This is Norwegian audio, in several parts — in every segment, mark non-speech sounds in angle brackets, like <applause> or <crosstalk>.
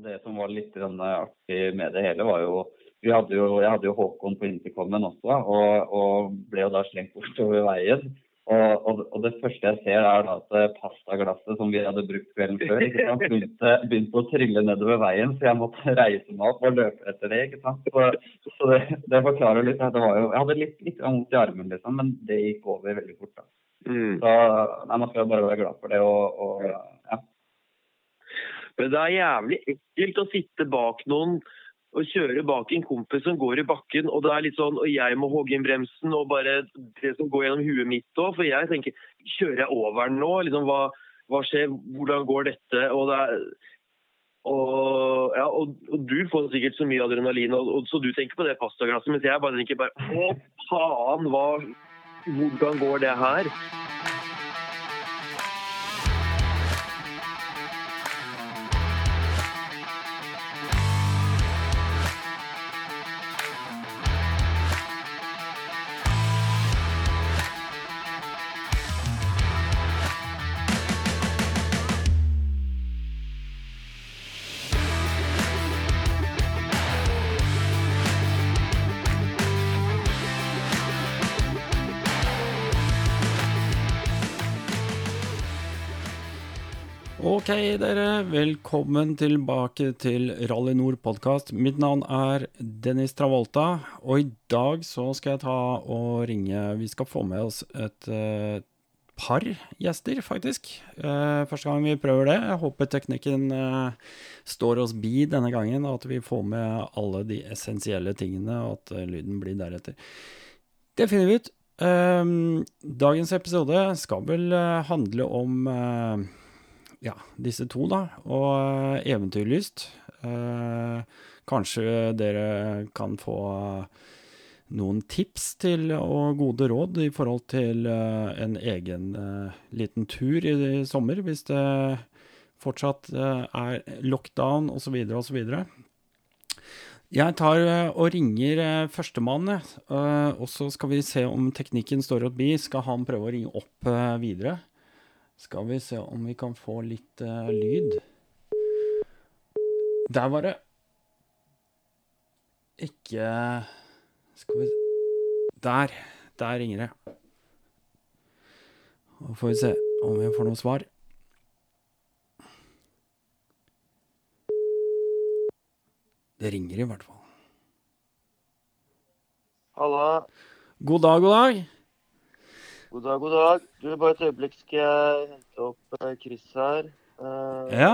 Det som var litt grann artig med det hele, var jo vi hadde jo, Jeg hadde jo Håkon på intercomen også, og, og ble jo da slengt bortover veien. Og, og, og, det første jeg ser, er da at pastaglasset som vi hadde brukt kvelden før, ikke sant, begynte, begynte, å trille nedover veien, så jeg måtte <laughs> reise meg opp og løpe etter det. ikke sant? Så, så det, det, forklarer litt. Det var jo, jeg hadde litt, litt vondt i armen, liksom, men det gikk over veldig fort. da. Mm. Så nei, Man skal bare være glad for det. og, og ja. Men det er jævlig ekkelt å sitte bak noen og kjøre bak en kompis som går i bakken, og det er litt sånn, og jeg må hogge inn bremsen og bare det som går gjennom huet mitt òg. For jeg tenker kjører jeg over den nå? Liksom, hva, hva, skjer? Hvordan går dette? Og, det er, og, ja, og, og, du får sikkert så mye adrenalin, og, så du tenker på det pastaglasset. Mens jeg bare tenker bare Å, faen! Hva, hvordan går det her? Ok, dere. Velkommen tilbake til Rally Nord podkast. Mitt navn er Dennis Travolta, og i dag så skal jeg ta og ringe Vi skal få med oss et uh, par gjester, faktisk. Uh, første gang vi prøver det. Jeg håper teknikken uh, står oss bi denne gangen, og at vi får med alle de essensielle tingene, og at lyden blir deretter. Det finner vi ut. dagens episode skal vel handle om ja, disse to, da, og eh, eventyrlyst. Eh, kanskje dere kan få noen tips til og gode råd i forhold til uh, en egen uh, liten tur i, sommer, hvis det fortsatt er lockdown osv. osv. Jeg tar og ringer førstemann, og så skal vi se om teknikken står opp bi. Skal han prøve å ringe opp videre? Skal vi se om vi kan få litt uh, lyd. Der var det ikke Skal vi Der. Der ringer det. Så får vi se om vi får noe svar. Det ringer i hvert fall. Hallo. God dag, god dag. God dag, god dag. Du, Bare et øyeblikk skal jeg hente opp uh, Chris her. Uh, ja.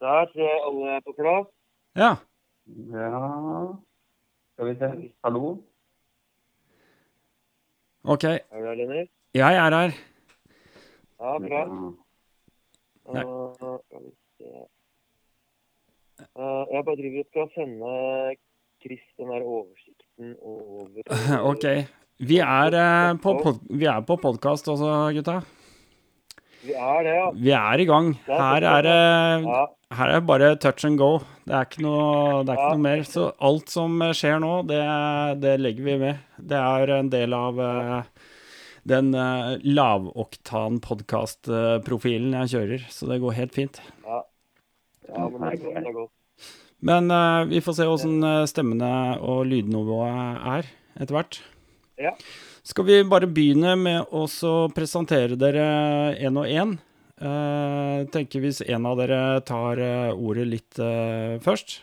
Der tror jeg alle er på plass. Ja. Ja Skal vi se. Hallo? OK. Er du her, Lenny? Jeg er her. Ja, bra. Uh, skal vi se uh, Jeg bare driver og skal sende Chris den der oversikten over <laughs> OK. Vi er, eh, på, pod vi er på podkast også, gutta. Vi er det, ja. Vi er i gang. Her er det her er det bare touch and go. Det er ikke noe, det er ikke noe mer. Så alt som skjer nå, det, det, legger vi med. Det er en del av eh, den uh, lavoktan podkast-profilen jeg kjører, så det går helt fint. Ja, ja men det er godt. Men uh, vi får se åssen eh, stemmene og lydnivået er etter hvert. Ja. Skal vi bare begynne med å presentere dere én og én? Uh, tenker hvis en av dere tar uh, ordet litt uh, først.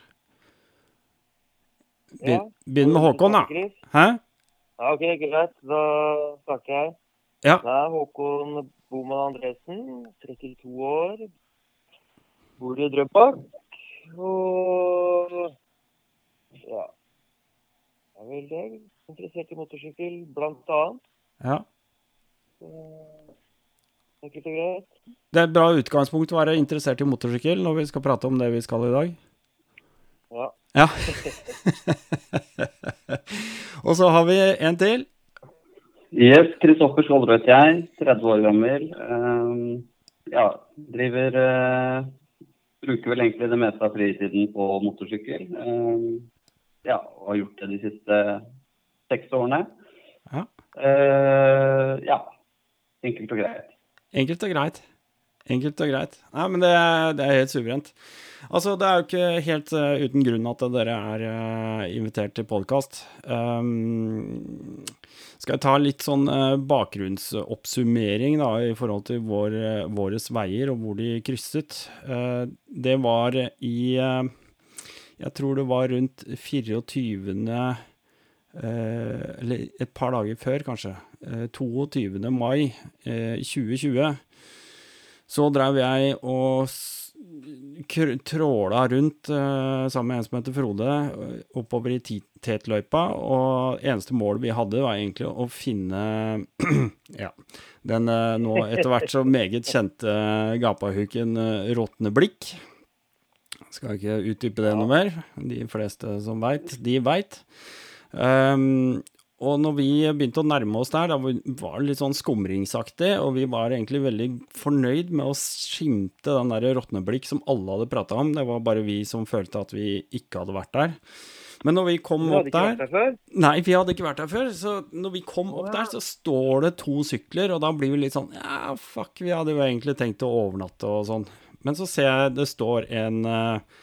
Be ja. Begynn med Håkon, da. Hæ? Ja, OK, greit. Da starter jeg. Ja. Det er Håkon Boman Andresen, 32 år. Bor i Drøbak. Og ja Jeg er veldig interessert i motorsykkel, blant annet. Ja. Enkelt og greit. Det er et bra utgangspunkt å være interessert i motorsykkel når vi skal prate om det vi skal i dag. Ja. ja. <laughs> og så har vi en til. Yes, Kristoffer Skålrødt jeg. 30 år gammel. Um, ja, driver uh, bruker vel egentlig det meste av fritiden på motorsykkel. Uh, ja, og har gjort det de siste seks årene. Ja. Uh, ja. Enkelt og greit. Enkelt og greit. Enkelt og greit. Nei, men det, det er helt suverent. Altså, det er jo ikke helt uh, uten grunn at dere er uh, invitert til podkast. Um, skal jeg ta litt sånn uh, bakgrunnsoppsummering da, i forhold til vår, våres veier og hvor de krysset. det var i Jeg tror det var rundt 24. eller et par dager før, kanskje. 22. mai 2020. Så drev jeg og tråla rundt uh, sammen med en som heter Frode, oppover i Tetløypa. Og eneste målet vi hadde, var egentlig å finne <clears throat> ja, den uh, nå etter hvert så meget kjente gapahuken Råtne blikk. Skal ikke utdype det noe mer. De fleste som veit, de veit. Um, og når vi begynte å nærme oss der, da var det litt sånn skumringsaktig, og vi var egentlig veldig fornøyd med å skimte den der råtneblikk som alle hadde prata om. Det var bare vi som følte at vi ikke hadde vært der. Men når vi kom opp der, der Nei, vi hadde ikke vært der før. Så når vi kom opp der, så står det to sykler, og da blir vi litt sånn Ja, fuck, vi hadde jo egentlig tenkt å overnatte og sånn. Men så ser jeg det står en uh,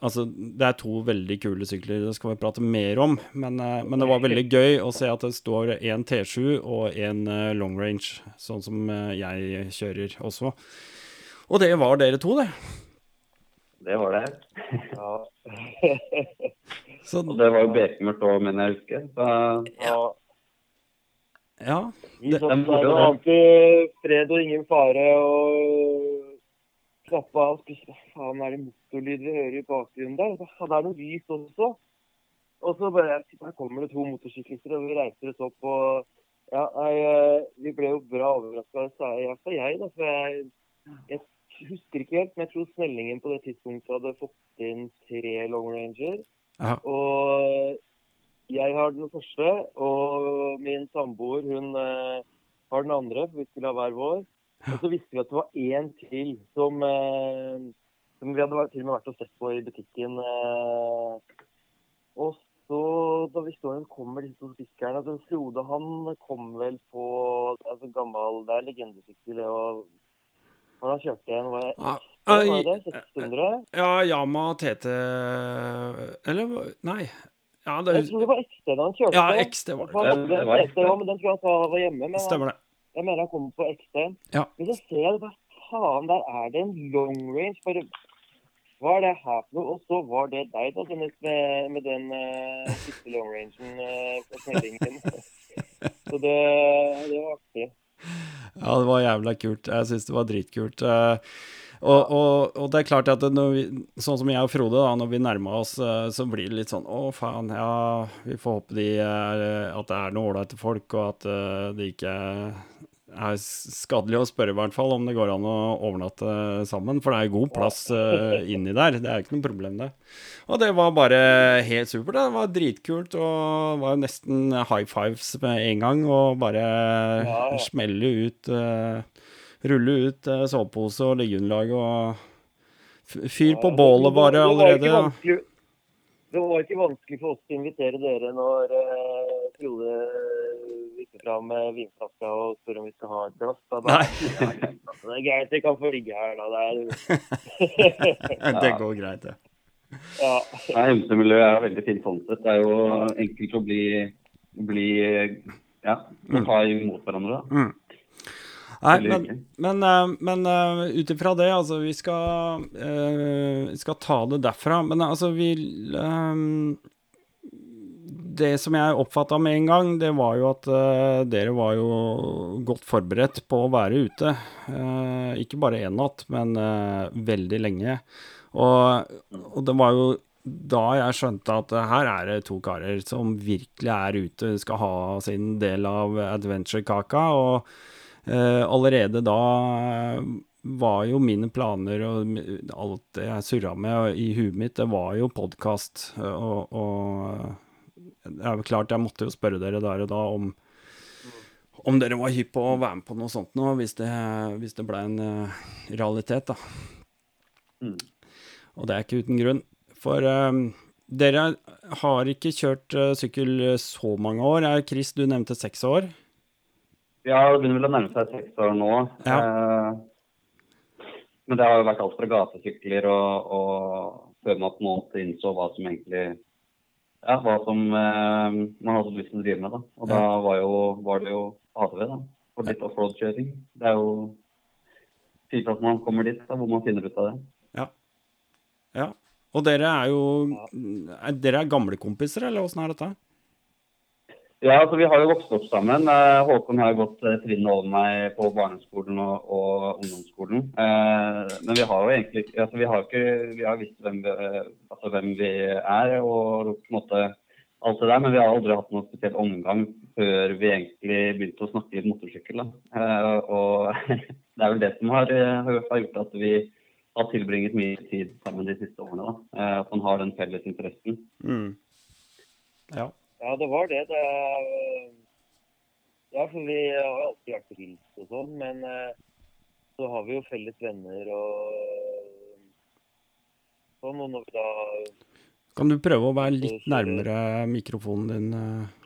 Altså, det er to veldig kule sykler, det skal vi prate mer om. Men, eh, men det var veldig gøy å se at det står en T7 og en eh, long range, sånn som eh, jeg kjører også. Og det var dere to, det. Det var det. Ja. Så, <laughs> og det var jo bekmørkt òg, mener jeg husker. Så, ja. ja. Det, det, det var alltid fred og ingen fare. og slappe av. Hva faen er det motorlyd vi hører i bakgrunnen der? Ja, Det er noe lys også. Og så bare her kommer det to motorsyklister, og vi reiser oss opp. og ja, nei, eh, Vi ble jo bra overraska, sa jeg. da, for jeg, jeg, husker ikke helt, men jeg tror Snellingen på det tidspunktet hadde fått inn tre long ranger. Aha. Og jeg har den første, og min samboer hun eh, har den andre, for vi skulle ha hver vår. Og så visste vi at det var én til som, eh, som vi hadde til og med vært og sett på i butikken. Eh, og så, da vi står og kommer disse to fiskerne altså Frode han kom vel på altså gammel Det er legendesykkel, Han og han kjørte en var, ja, var det? 600? Ja, Yama TT Eller nei. Ja, det, jeg tror det var XT da han kjørte. Ja, XT var det. det, det, var XT, men den tror jeg han var hjemme. Men Stemmer det. Jeg mener han kommer på XT. Ja. Men så ser jeg hva faen, der er det en long range. For hva er det her for noe? Og så var det deg, da, Dennis, med, med den uh, siste long rangen uh, på snellingen. <laughs> så det, det, var artig. Ja, det var jævla kult. Jeg syns det var dritkult. Uh, og, og, og, det er klart at vi, sånn som jeg og Frode, da, når vi nærma oss, så blir det litt sånn Å, faen, ja, vi får håpe de er, at det er noen ålreite folk, og at det ikke er skadelig å spørre, i hvert fall, om det går an å overnatte sammen. For det er god plass uh, <laughs> inni der. Det er ikke noe problem, det. Og det var bare helt supert. Det var dritkult. Og var nesten high fives med en gang. Og bare ja. smelle ut uh, Rulle ut uh, sovepose og liggeunderlag og fyr på bålet bare allerede. Det var ikke vanskelig for oss å invitere dere når uh, Frode vipper fram vinflaska og spør om vi skal ha et glass. Da, da, <laughs> ja, det er greit, vi kan få ligge her, da. Det, er... <laughs> det går greit, det. Ja. ja Hemsemiljøet er veldig fint sånn sett. Det er jo enkelt å bli, bli ja, å ta imot hverandre. da. Mm. Nei, men, men, eh, men uh, ut ifra det, altså Vi skal, uh, skal ta det derfra. Men altså, vi um, Det som jeg oppfatta med en gang, det var jo at uh, dere var jo godt forberedt på å være ute. ikke bare én natt, men veldig lenge. Og, og det var jo da jeg skjønte at her er det to karer som virkelig er ute, skal ha sin del av adventure-kaka. og Eh, allerede da eh, var jo mine planer og alt det jeg surra med i huet mitt, det var jo podkast. Og, og det er jo klart, jeg måtte jo spørre dere der og da om om dere var hypp på å være med på noe sånt nå, hvis det, hvis det ble en uh, realitet, da. Mm. Og det er ikke uten grunn. For um, dere har ikke kjørt sykkel så mange år. Chris, du nevnte seks år. Ja, det begynner vel å nærme seg seks år nå. Ja. Eh, men det har jo vært alt fra gatesykler og, og før man på en måte innså hva som egentlig ja, hva som eh, man hadde lyst til å drive med. da. Og da var, jo, var det jo ATV, da. For litt offroad-kjøring. Det er jo fint at man kommer dit, da, hvor man finner ut av det. Ja. ja. Og dere er jo er, Dere er gamle kompiser, eller åssen er dette? Ja, altså vi har jo vokst opp sammen. Eh, Håkon har jo gått trinn trinnet over meg på barneskolen og, og ungdomsskolen. Eh, men vi har jo egentlig altså vi har ikke Vi har visst hvem eh, altså hvem vi er og på en måte alt det der, men vi har aldri hatt noen spesiell omgang før vi egentlig begynte å snakke litt motorsykkel. Eh, og <laughs> det er vel det som har, har gjort at vi har tilbringet mye tid sammen de siste årene. Da. Eh, at man har den felles interessen. Mm. Ja. Ja, det var det. det ja, for vi har alltid vært på hils og sånn, men eh, så har vi jo felles venner og sånn. Og når vi da Kan du prøve å være litt nærmere mikrofonen din,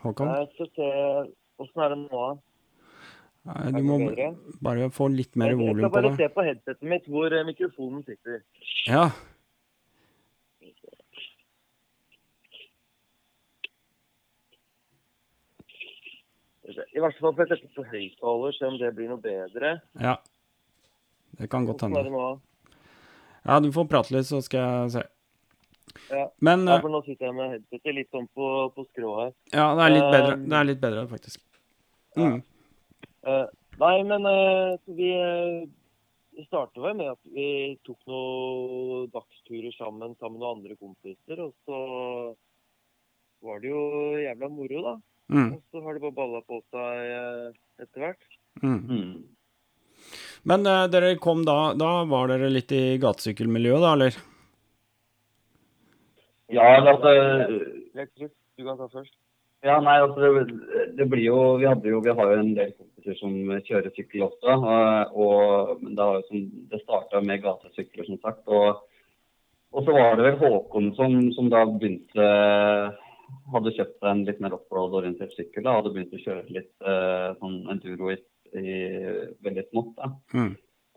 Håkan? Håkon? så se Åssen er det nå? Nei, du må bare få litt mer Jeg volum skal på bare se på headsetet mitt hvor eh, mikrofonen sitter. Ja. I hvert fall sette på høyttaler, se om det blir noe bedre. ja. Det kan godt hende. Ja, du får prate litt, så skal jeg se. Ja. Men Ja, eh, for nå sitter jeg med headsetet litt sånn på, på skrå her. ja, det er litt bedre, Um, det er litt bedre faktisk. Mm. Eh, nei, men eh, vi uh, startet vel med at vi tok noen dagsturer sammen sammen med noen andre kompiser. Og så var det jo jævla moro, da. Mm. Og så har det bare balla på seg eh, etter hvert. Mm. Mm. Men uh, dere kom da Da var dere litt i gatesykkelmiljøet, da, eller? Ja, altså du kan ta først. Ja, nei, altså det, det blir jo Vi hadde jo, vi har jo en del kompiser som kjører sykkel også. Og, og det, har jo det starta med gatesykler, som sagt. Og, og så var det vel Håkon som, som da begynte Hadde kjøpt seg en litt mer offroad-orientert sykkel. Hadde begynt å kjøre litt eh, sånn enduro i, i veldig smått. Mm.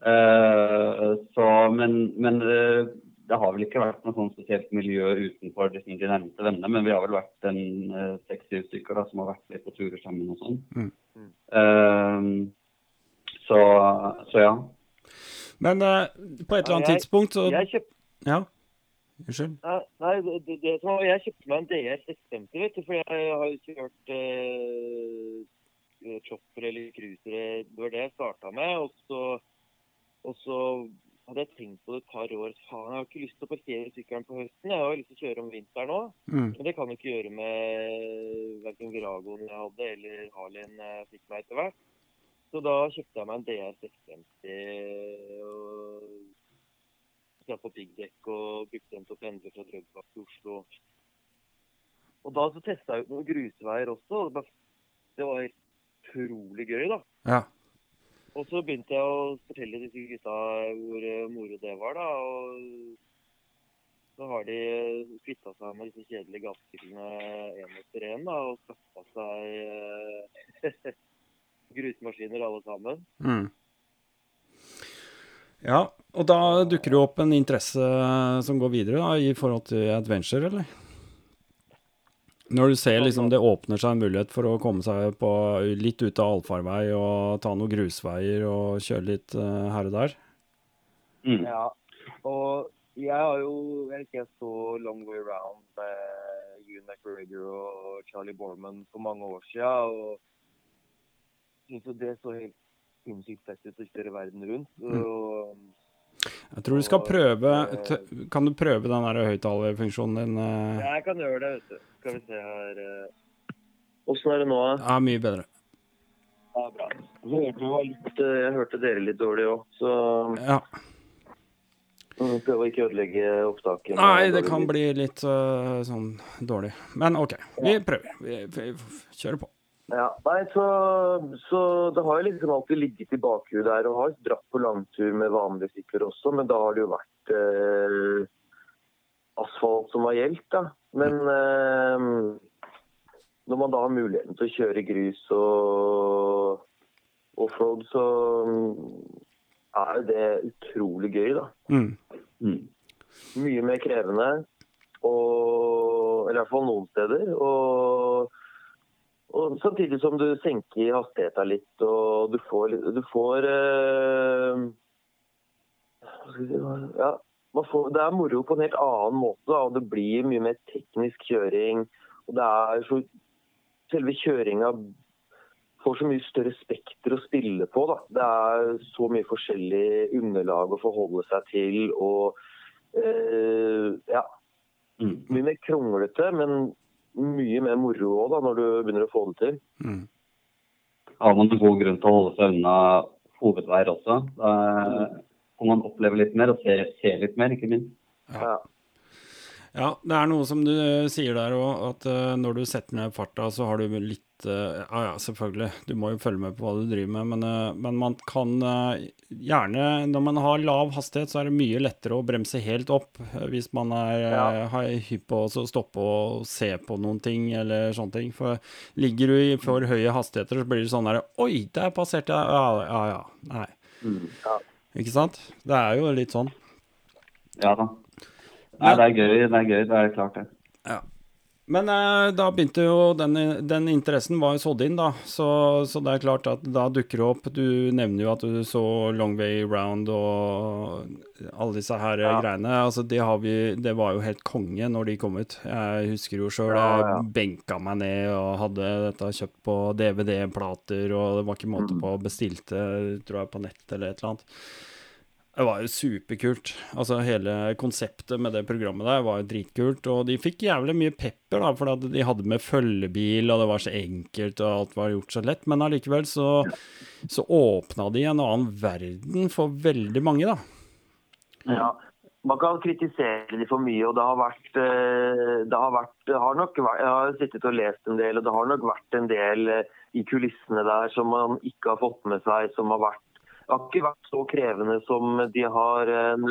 Eh, så, men, men eh, det har vel ikke vært noe sånn spesielt miljø utenfor de nærmeste vennene, men vi har vel vært en eh, seks-syv stykker da, som har vært litt på turer sammen og sånn. Mm. Mm. Eh, så, så ja. Men eh, på et eller annet jeg- tidspunkt så Jeg kjøpt... Ja. Unnskyld. Nei, nei det, det, så jeg kjøpte meg en DR 650, vet du, for jeg har jo kjørt eh, chopper eller cruisere. Det var det jeg starta med. Og så, og så hadde jeg tenkt på det et par år. Faen, jeg har ikke lyst til å parkere sykkelen på høsten. Jeg har lyst til å kjøre om vinteren òg. Mm. Men det kan jeg ikke gjøre med verken Viragoen jeg hadde, eller Harleyen jeg fikk meg etter hvert. Så da kjøpte jeg meg en DR 650 og på piggdekk og brukte dem til å pendle fra Drøbak til Oslo. Og da så testa jeg ut noen grusveier også. og Det var- helt utrolig gøy, da. Ja. Og så begynte jeg å fortelle disse gutta hvor eh, moro det var, da. Og så har de kvitta seg med disse kjedelige gassbilene én etter én, da. Og skaffa seg eh, <laughs> grusmaskiner alle sammen. Mm. Ja, og da dukker det jo opp en interesse som går videre da, i forhold til adventure, eller? Når du ser liksom det åpner seg en mulighet for å komme seg på litt ut av allfarvei og ta noen grusveier og kjøre litt uh, her og der. Mm. Ja, og jeg har jo jeg ikke så long way around med Ewan McGregor og Charlie Borman for mange år siden, og syntes jo det så helt sinnssykt verden rundt. Og, Jeg tror du skal prøve eh, Kan du prøve den der høyttalerfunksjonen din? eh? ja, jeg kan gjøre det, vet du. Skal vi se her eh. Åssen er det nå? Ja, mye bedre. Ja, bra. Jeg hørte, litt, jeg hørte dere litt dårlig òg, så Ja. mm, prøv å ikke ødelegge opptaket. Nei, det kan bli litt uh, sånn dårlig. Men OK, vi prøver. Vi, vi kjører på. Ja, nei, så, så det har jo liksom alltid ligget i bakhuet der, og har dratt på langtur med vanlige sykler også, men da har det jo vært eh, asfalt som har gjeldt, da. Men eh, når man da har muligheten til å kjøre grus og offroad, så mm, er jo det utrolig gøy, da. Mm. Mm. Mye mer krevende, og, eller i hvert fall noen steder. Og, og samtidig som du senker hastigheten litt, og du får, du får hva- ja, man får, Det er moro på en helt annen måte, da, og det blir mye mer teknisk kjøring. og det er så, Selve kjøringa får så mye større spekter å spille på. Da. Det er så mye forskjellig underlag å forholde seg til. og eh, ja, Mm. mye mer kronglete, men mye mer moro òg, når du begynner å få det til. Mm. Har man en god grunn til å holde seg unna hovedveier også. Da får man oppleve litt mer og se, se litt mer, ikke minst. Ja. Ja, det er noe som du eh, sier der òg, at eh, når du setter ned farta, så har du litt eh, Ja ja, selvfølgelig, du må jo følge med på hva du driver med, men, men man kan gjerne Når man har lav hastighet, så er det mye lettere å bremse helt opp hvis man er Ja. har hypp på å stoppe og se på noen ting eller sånne ting. For ligger du i for høye hastigheter, så blir det sånn der Oi, der passerte jeg Ja ja ja. Nei. Ja. Ikke sant? Det er jo litt sånn. Ja da. Nei, det er gøy. Det er gøy, det er klart det. Ja. Men eh, da begynte jo den, den interessen var jo sådd inn, da. Så, så det er klart at da dukker det opp Du nevner jo at du så Long Way Round og alle disse her Ja. greiene. Altså, det, har vi, det var jo helt konge når de kom ut. Jeg husker jo sjøl Ja, ja. jeg benka meg ned og hadde dette kjøpt på DVD-plater, og det var ikke måte Mm. på. Bestilte, tror jeg, på nett eller et eller annet. Det var jo superkult. Altså Hele konseptet med det programmet der var jo dritkult. Og de fikk jævlig mye pepper, da, for de hadde med følgebil, og det var så enkelt, og alt var gjort så lett. Men allikevel så, så åpna de en annen verden for veldig mange, da. Ja. Man kan kritisere de for mye, og det har vært, eh, det har vært, har nok vært Jeg har sittet og lest en del, og det har nok vært en del eh, i kulissene der som man ikke har fått med seg, som har vært Det har ikke vært så krevende som de har eh,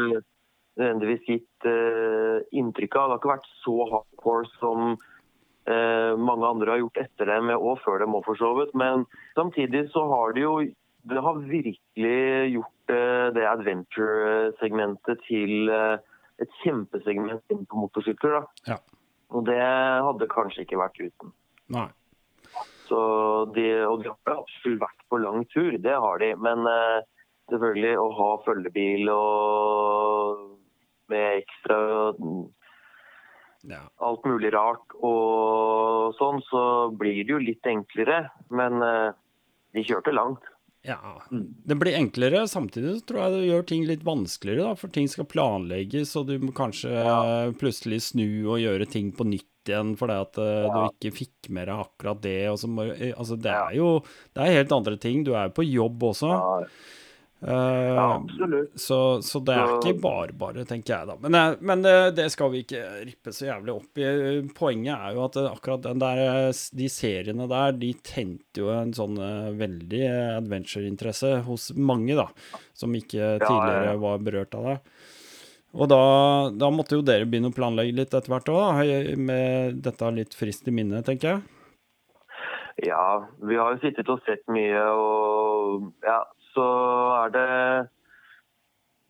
nødvendigvis gitt eh, inntrykk av. Det har ikke vært så hardcore som eh, mange andre har gjort etter dem, og før dem òg, for så vidt. Men samtidig så har det jo Det har virkelig gjort det adventure-segmentet til et kjempesegment på motorsykler. da. Ja. Og det hadde kanskje ikke vært uten. Nei. Så de, og de har absolutt vært på lang tur, det har de. Men uh, selvfølgelig å ha følgebil og med ekstra Ja. alt mulig rart og sånn, så blir det jo litt enklere. Men uh, de kjørte langt. ja. Mm. Det blir enklere. Samtidig så tror jeg det gjør ting litt vanskeligere, da, for ting skal planlegges, og du må kanskje Ja. plutselig snu og gjøre ting på nytt igjen fordi at ja. du ikke fikk med deg akkurat det. Så eh, altså, det er jo det er helt andre ting. Du er jo på jobb også. Ja, Eh, absolutt. så, så det er ikke bare bare, tenker jeg da. Men, eh, men det, det skal vi ikke rippe så jævlig opp i. Poenget er jo at eh, akkurat den der, eh, de seriene der, de tente jo en sånn eh, veldig eh, adventure-interesse hos mange, da. Som ikke tidligere var berørt av det. Og da, da måtte jo dere begynne å planlegge litt etter hvert òg, med dette litt frist i minne, tenker jeg. Ja, vi har jo sittet og sett mye, og ja, så er det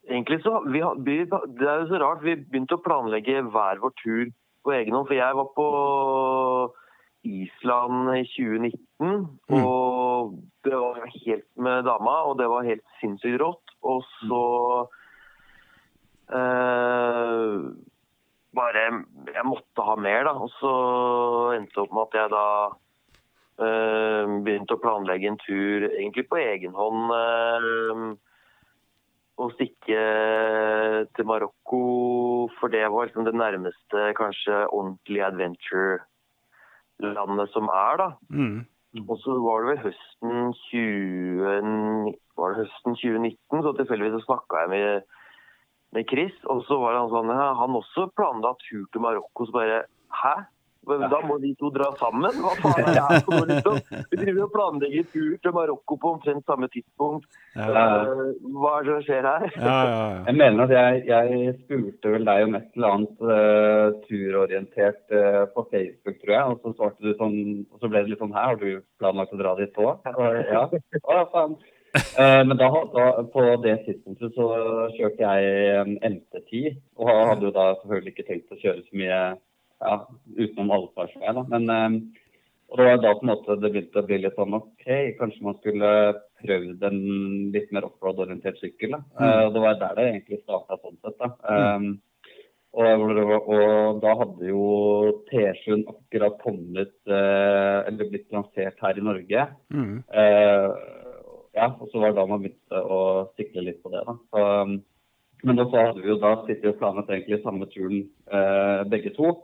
Egentlig så vi, vi, Det er jo så rart, vi begynte å planlegge hver vår tur på egen hånd. For jeg var på Island i 2019, Mm. og det var helt med dama, og det var helt sinnssykt rått. Og så eh, bare Jeg måtte ha mer, da. Og så endte det opp med at jeg da eh, begynte å planlegge en tur egentlig på egen hånd. eh, og stikke til Marokko, for det var liksom det nærmeste kanskje ordentlige adventure-landet som er, da. Mm. Og så var det vel høsten 20, var det høsten 2019, så tilfeldigvis snakka jeg med, med Chris, og så var han sånn ja, Han også planla tur til Marokko, så bare Hæ? Men Da må de to dra sammen? Hva faen er det her for noe, liksom? <laughs> Vi driver og planlegger tur til Marokko på omtrent samme tidspunkt. Ja, Eh, Hva er det som skjer her? ja, ja. ja. Jeg mener at jeg, jeg spurte vel deg om et eller annet uh, turorientert uh, på Facebook, tror jeg. Og så svarte du sånn, og så ble det litt sånn her, har du planlagt å dra dit òg? <laughs> Ja. Å, faen. <laughs> Eh, men da, da, på det tidspunktet så kjørte jeg MT10, og hadde jo da selvfølgelig ikke tenkt å kjøre så mye ja, utenom allfartsvei. Men eh, og det var da på en måte det begynte å bli litt sånn OK, kanskje man skulle prøvd en litt mer offroad-orientert sykkel. Mm. det var der det egentlig starta sånn sett. da. Mm. Og, og, da hadde jo T7 akkurat kommet, eh, eller blitt lansert her i Norge. Mm. Eh, ja, og så var det da man begynte å sykle litt på det. da. Så, men også hadde vi jo da sittet og planlagt egentlig samme turen eh, begge to.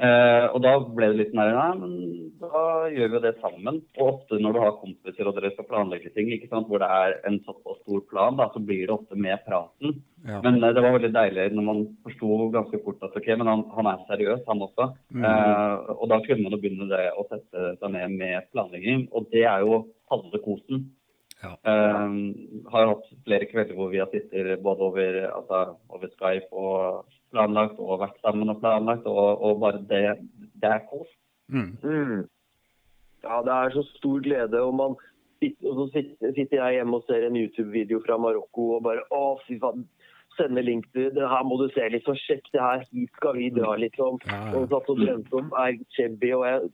Eh, og da ble det litt nærmere nei, men da gjør vi det sammen. Og ofte når du har kompiser og dere skal planlegge ting, ikke sant, hvor det er en såpass stor plan, da, så blir det ofte med praten. Ja. Men eh, det var veldig deilig når man forsto ganske fort at ok, men han, han er seriøs, han også. Mm. Eh, og da kunne man jo begynne det å sette seg ned med planlegging. Og det er jo halve kosen. Ja. Uh, har hatt flere kvelder hvor vi har sittet både over, altså, over, Skype og planlagt, og vært sammen og planlagt, og, og bare det, det er kos. Mm. Mm. Ja, det er så stor glede. og man sitter, og så sitter, sitter jeg hjemme og ser en YouTube-video fra Marokko og bare Å, fy faen. Sender link til det her må du se litt, så sjekk det her. Hit skal vi dra, liksom. Ja, ja. Og satt og drømte om er Chebby, og jeg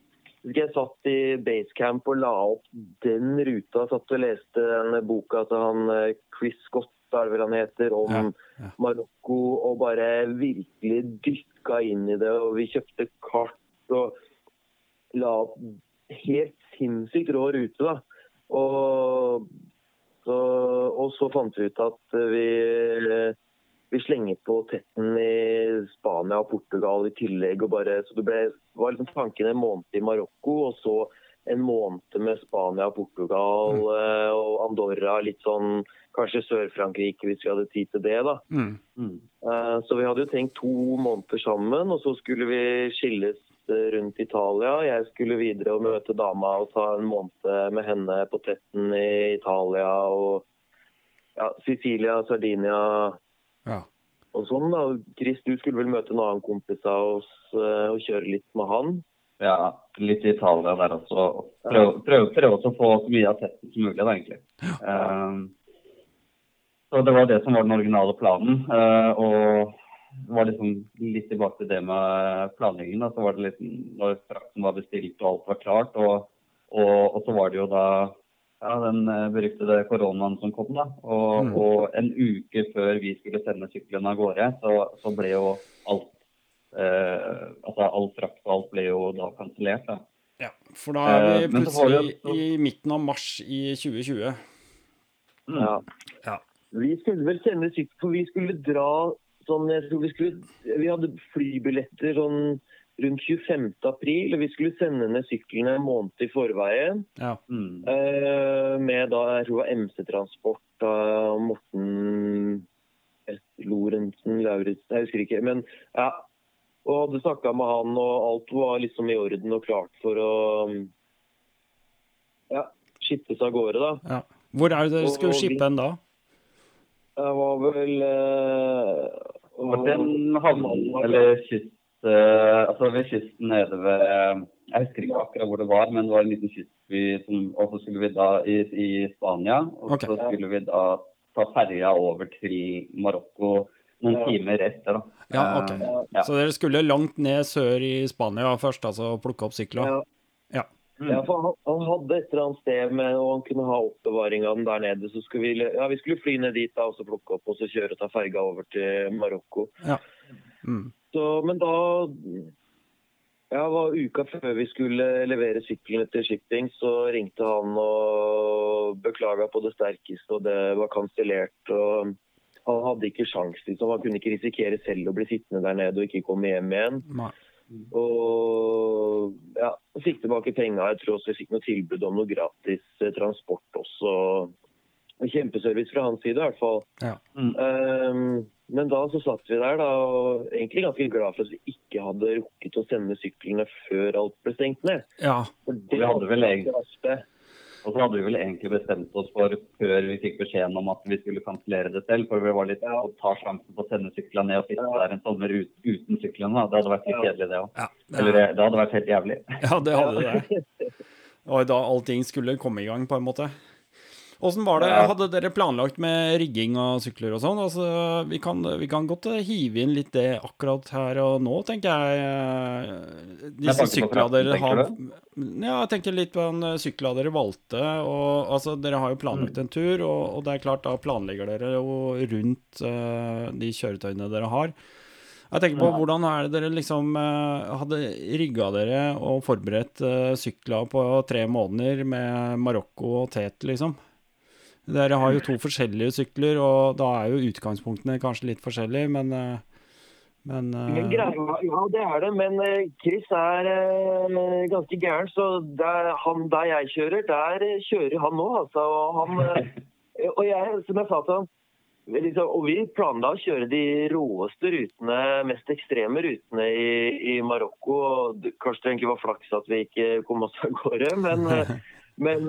jeg satt i basecamp og la opp den ruta. Satt og leste den boka til han eh, Chris Scott, er vel han heter, om ja, ja. Marokko. Og bare virkelig dykka inn i det. Og vi kjøpte kart og la opp helt sinnssykt rå rute. da. Og så, og så fant vi ut at vi vi slenger på tetten i Spania og Portugal i tillegg. og bare, så Det ble, var liksom tanken en måned i Marokko og så en måned med Spania og Portugal mm. Eh, og Andorra. Litt sånn kanskje Sør-Frankrike hvis vi hadde tid til det. da. Mm. Mm. Uh, så vi hadde jo tenkt to måneder sammen, og så skulle vi skilles rundt Italia. Jeg skulle videre og møte dama og ta en måned med henne på tetten i Italia. og ja, Sicilia, Sardinia. Og sånn da, Chris, du skulle vel møte en annen kompis av oss uh, og kjøre litt med han? Ja, litt i Italia der også. Prøve, prøve, prøve å få så mye av testen som mulig, da, egentlig. Uh, så Det var det som var den originale planen. Uh, og det var liksom litt tilbake til det med planleggingen. Da, så var det litt, Når frakten var bestilt og alt var klart, og, og, og så var det jo da ja, den eh, beryktede koronaen som kom. da. Og, mm. og, en uke før vi skulle sende sykkelen av gårde, så, så ble jo alt eh, altså all frakt og alt ble jo da kansellert. Ja, for da er vi eh, plutselig i midten av mars i 2020. Mm. Ja. ja. Vi skulle vel sende sykkel, for vi skulle dra sånn jeg tror Vi skulle, vi hadde flybilletter sånn rundt 25. april. og Vi skulle sende ned syklene en måned i forveien. Ja. Mm. Uh, med da, jeg tror det var MC-transport av Morten Lorentzen Lauritzen, jeg husker ikke. Men ja. Og hadde snakka med han, og alt var liksom i orden og klart for å ja, skippes av gårde, da. Ja. Hvor er det dere skulle skippe en da? Det var vel uh, Var det en havn eller kyst? Uh, altså ved kysten nede ved Jeg husker ikke akkurat hvor det var, men det var en liten kystby som Og så skulle vi da i, i Spania, og okay. så skulle vi da ta ferja over til Marokko noen timer etter. da. Ja, ok. Uh, ja. Så dere skulle langt ned sør i Spania først, altså plukke opp sykler? Ja. ja. Mm. Ja, for han, han, hadde et eller annet sted med, og han kunne ha oppbevaring av den der nede. Så skulle vi, ja, vi skulle fly ned dit da, og så plukke opp og så kjøre og ta ferga over til Marokko. Ja. Mm. Så, men da ja, var uka før vi skulle levere syklene til shipping, så ringte han og beklaga på det sterkeste, og det var kansellert. Han hadde ikke sjans, liksom. Han kunne ikke risikere selv å bli sittende der nede og ikke komme hjem igjen. Nei. Og ja, fikk tilbake penga. Jeg tror også vi fikk noe tilbud om noe gratis eh, transport også. Kjempeservice fra hans side, i hvert fall. Ja. Mm. Um, men da så satt vi der da, og egentlig ganske glad for at vi ikke hadde rukket å sende syklene før alt ble stengt ned. Ja, for det hadde vel egentlig, og så hadde vi vel egentlig bestemt oss for, før vi fikk beskjeden om at vi skulle kansellere det selv, for vi var litt ja. å ta sjansen på å sende syklene ned og sitte ja. der en sommer ut, uten syklene. Det hadde vært litt kjedelig, det òg. Ja. Eller det hadde vært helt jævlig. Ja, det hadde det. Og da allting skulle komme i gang, på en måte. Åssen var det? Hadde dere planlagt med rigging av sykler og sånn? Altså, vi, kan, vi kan godt hive inn litt det akkurat her og nå, tenker jeg. eh, Disse frakten, dere har Ja, jeg tenker litt på den eh, sykla dere valgte. Og, altså, dere har jo Mm. planlagt en tur, og, og det er klart, da planlegger dere jo rundt uh, de kjøretøyene dere har. Jeg tenker på Ja. hvordan er det dere liksom hadde rigga dere og forberedt sykla på tre måneder med Marokko og tet, liksom? Dere har jo to forskjellige sykler, og da er jo utgangspunktene kanskje litt forskjellige, men eh, men, eh, Men greia, ja, det er det, men eh, Chris er ganske gæren. Så der, han, der jeg kjører, der kjører han nå, altså. Og, han, <laughs> og jeg, som jeg sa til han vi liksom, Og vi planla å kjøre de råeste rutene, mest ekstreme rutene i, i Marokko. og Kanskje det egentlig var flaks at vi ikke kom oss av gårde, men, <laughs> men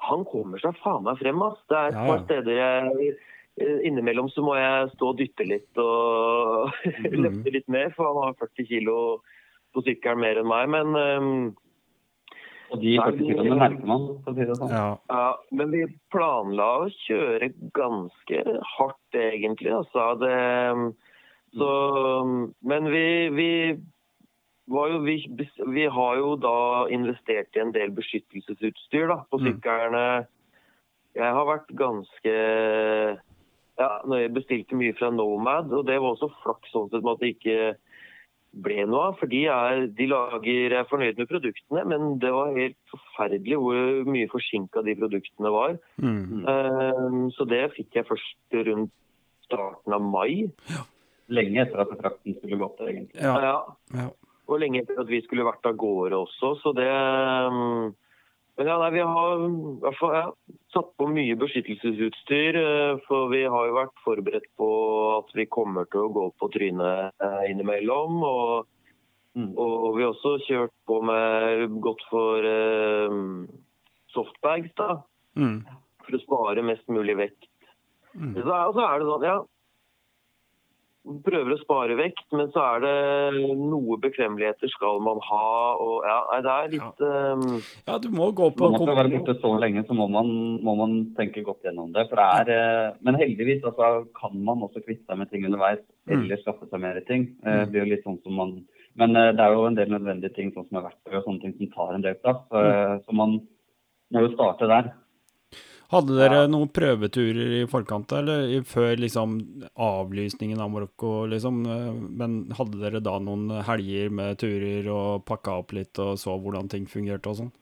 han kommer seg faen meg frem. ass. Det er et Ja, ja. par steder jeg eh, Innimellom så må jeg stå og dytte litt og <laughs> Mm. løfte litt mer, for han har 40 kilo på sykkelen mer enn meg. Men, um, Og de 40 kiloene merker man, for å si det sånn. ja. ja, men vi planla å kjøre ganske hardt, egentlig. Altså. Det, ehm, så, men vi, vi jo, vi, vi har jo da investert i en del beskyttelsesutstyr da, på Mm. Jeg har vært ganske ja, når jeg bestilte mye fra Nomad, og det var også flaks sånn sett med at det ikke ble noe av. For de er, de lager, er fornøyd med produktene, men det var helt forferdelig hvor mye forsinka de produktene var. Mm. Eh, Så det fikk jeg først rundt starten av mai. Lenge etter at frakten skulle gått, egentlig. ja. Ja, ja. Og lenge etter at vi skulle vært av gårde også, så det mm, Men ja, nei, vi har i hvert fall ja, satt på mye beskyttelsesutstyr. eh, For vi har jo vært forberedt på at vi kommer til å gå på trynet eh, innimellom. Og, Mm. og vi har også kjørt på med godt for eh, softbags, da. Mm. For å spare mest mulig vekt. Mm. Så er, så er det sånn, ja Prøver å spare vekt, men så er det noe bekvemmeligheter skal man ha. og ja, Det er litt ehm, ja, du må gå på Når man skal være borte så lenge, så må man, må man tenke godt gjennom det. For det er, eh, men heldigvis altså, kan man også kvitte seg med ting underveis, Mm. eller skaffe seg mer ting. Eh, Det blir jo litt sånn som man, men eh, det er jo en del nødvendige ting, sånn som er verktøy og sånne ting som tar en del plass. eh, Så man må jo starte der. Hadde dere Ja. noen prøveturer i forkant, eller før liksom avlysningen av Marokko, liksom? eh, Men hadde dere da noen helger med turer og pakka opp litt og så hvordan ting fungerte og sånn?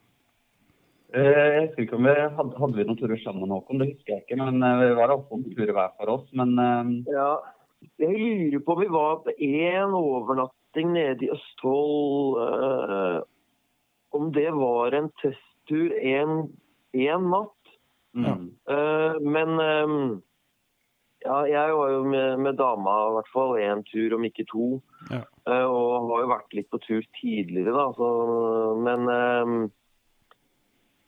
Eh, Jeg husker ikke om vi hadde, hadde vi noen turer sammen, Håkon, det husker jeg ikke. Men eh, vi var iallfall på turer hver for oss. Men Ja, jeg lurer på om vi var på én overnatting nede i Østfold. eh, om det var en testtur én natt. Mm, Uh, men um, ja, jeg var jo med, med dama i hvert fall én tur, om ikke to. Ja. Uh, og har jo vært litt på tur tidligere, da. Så, men um,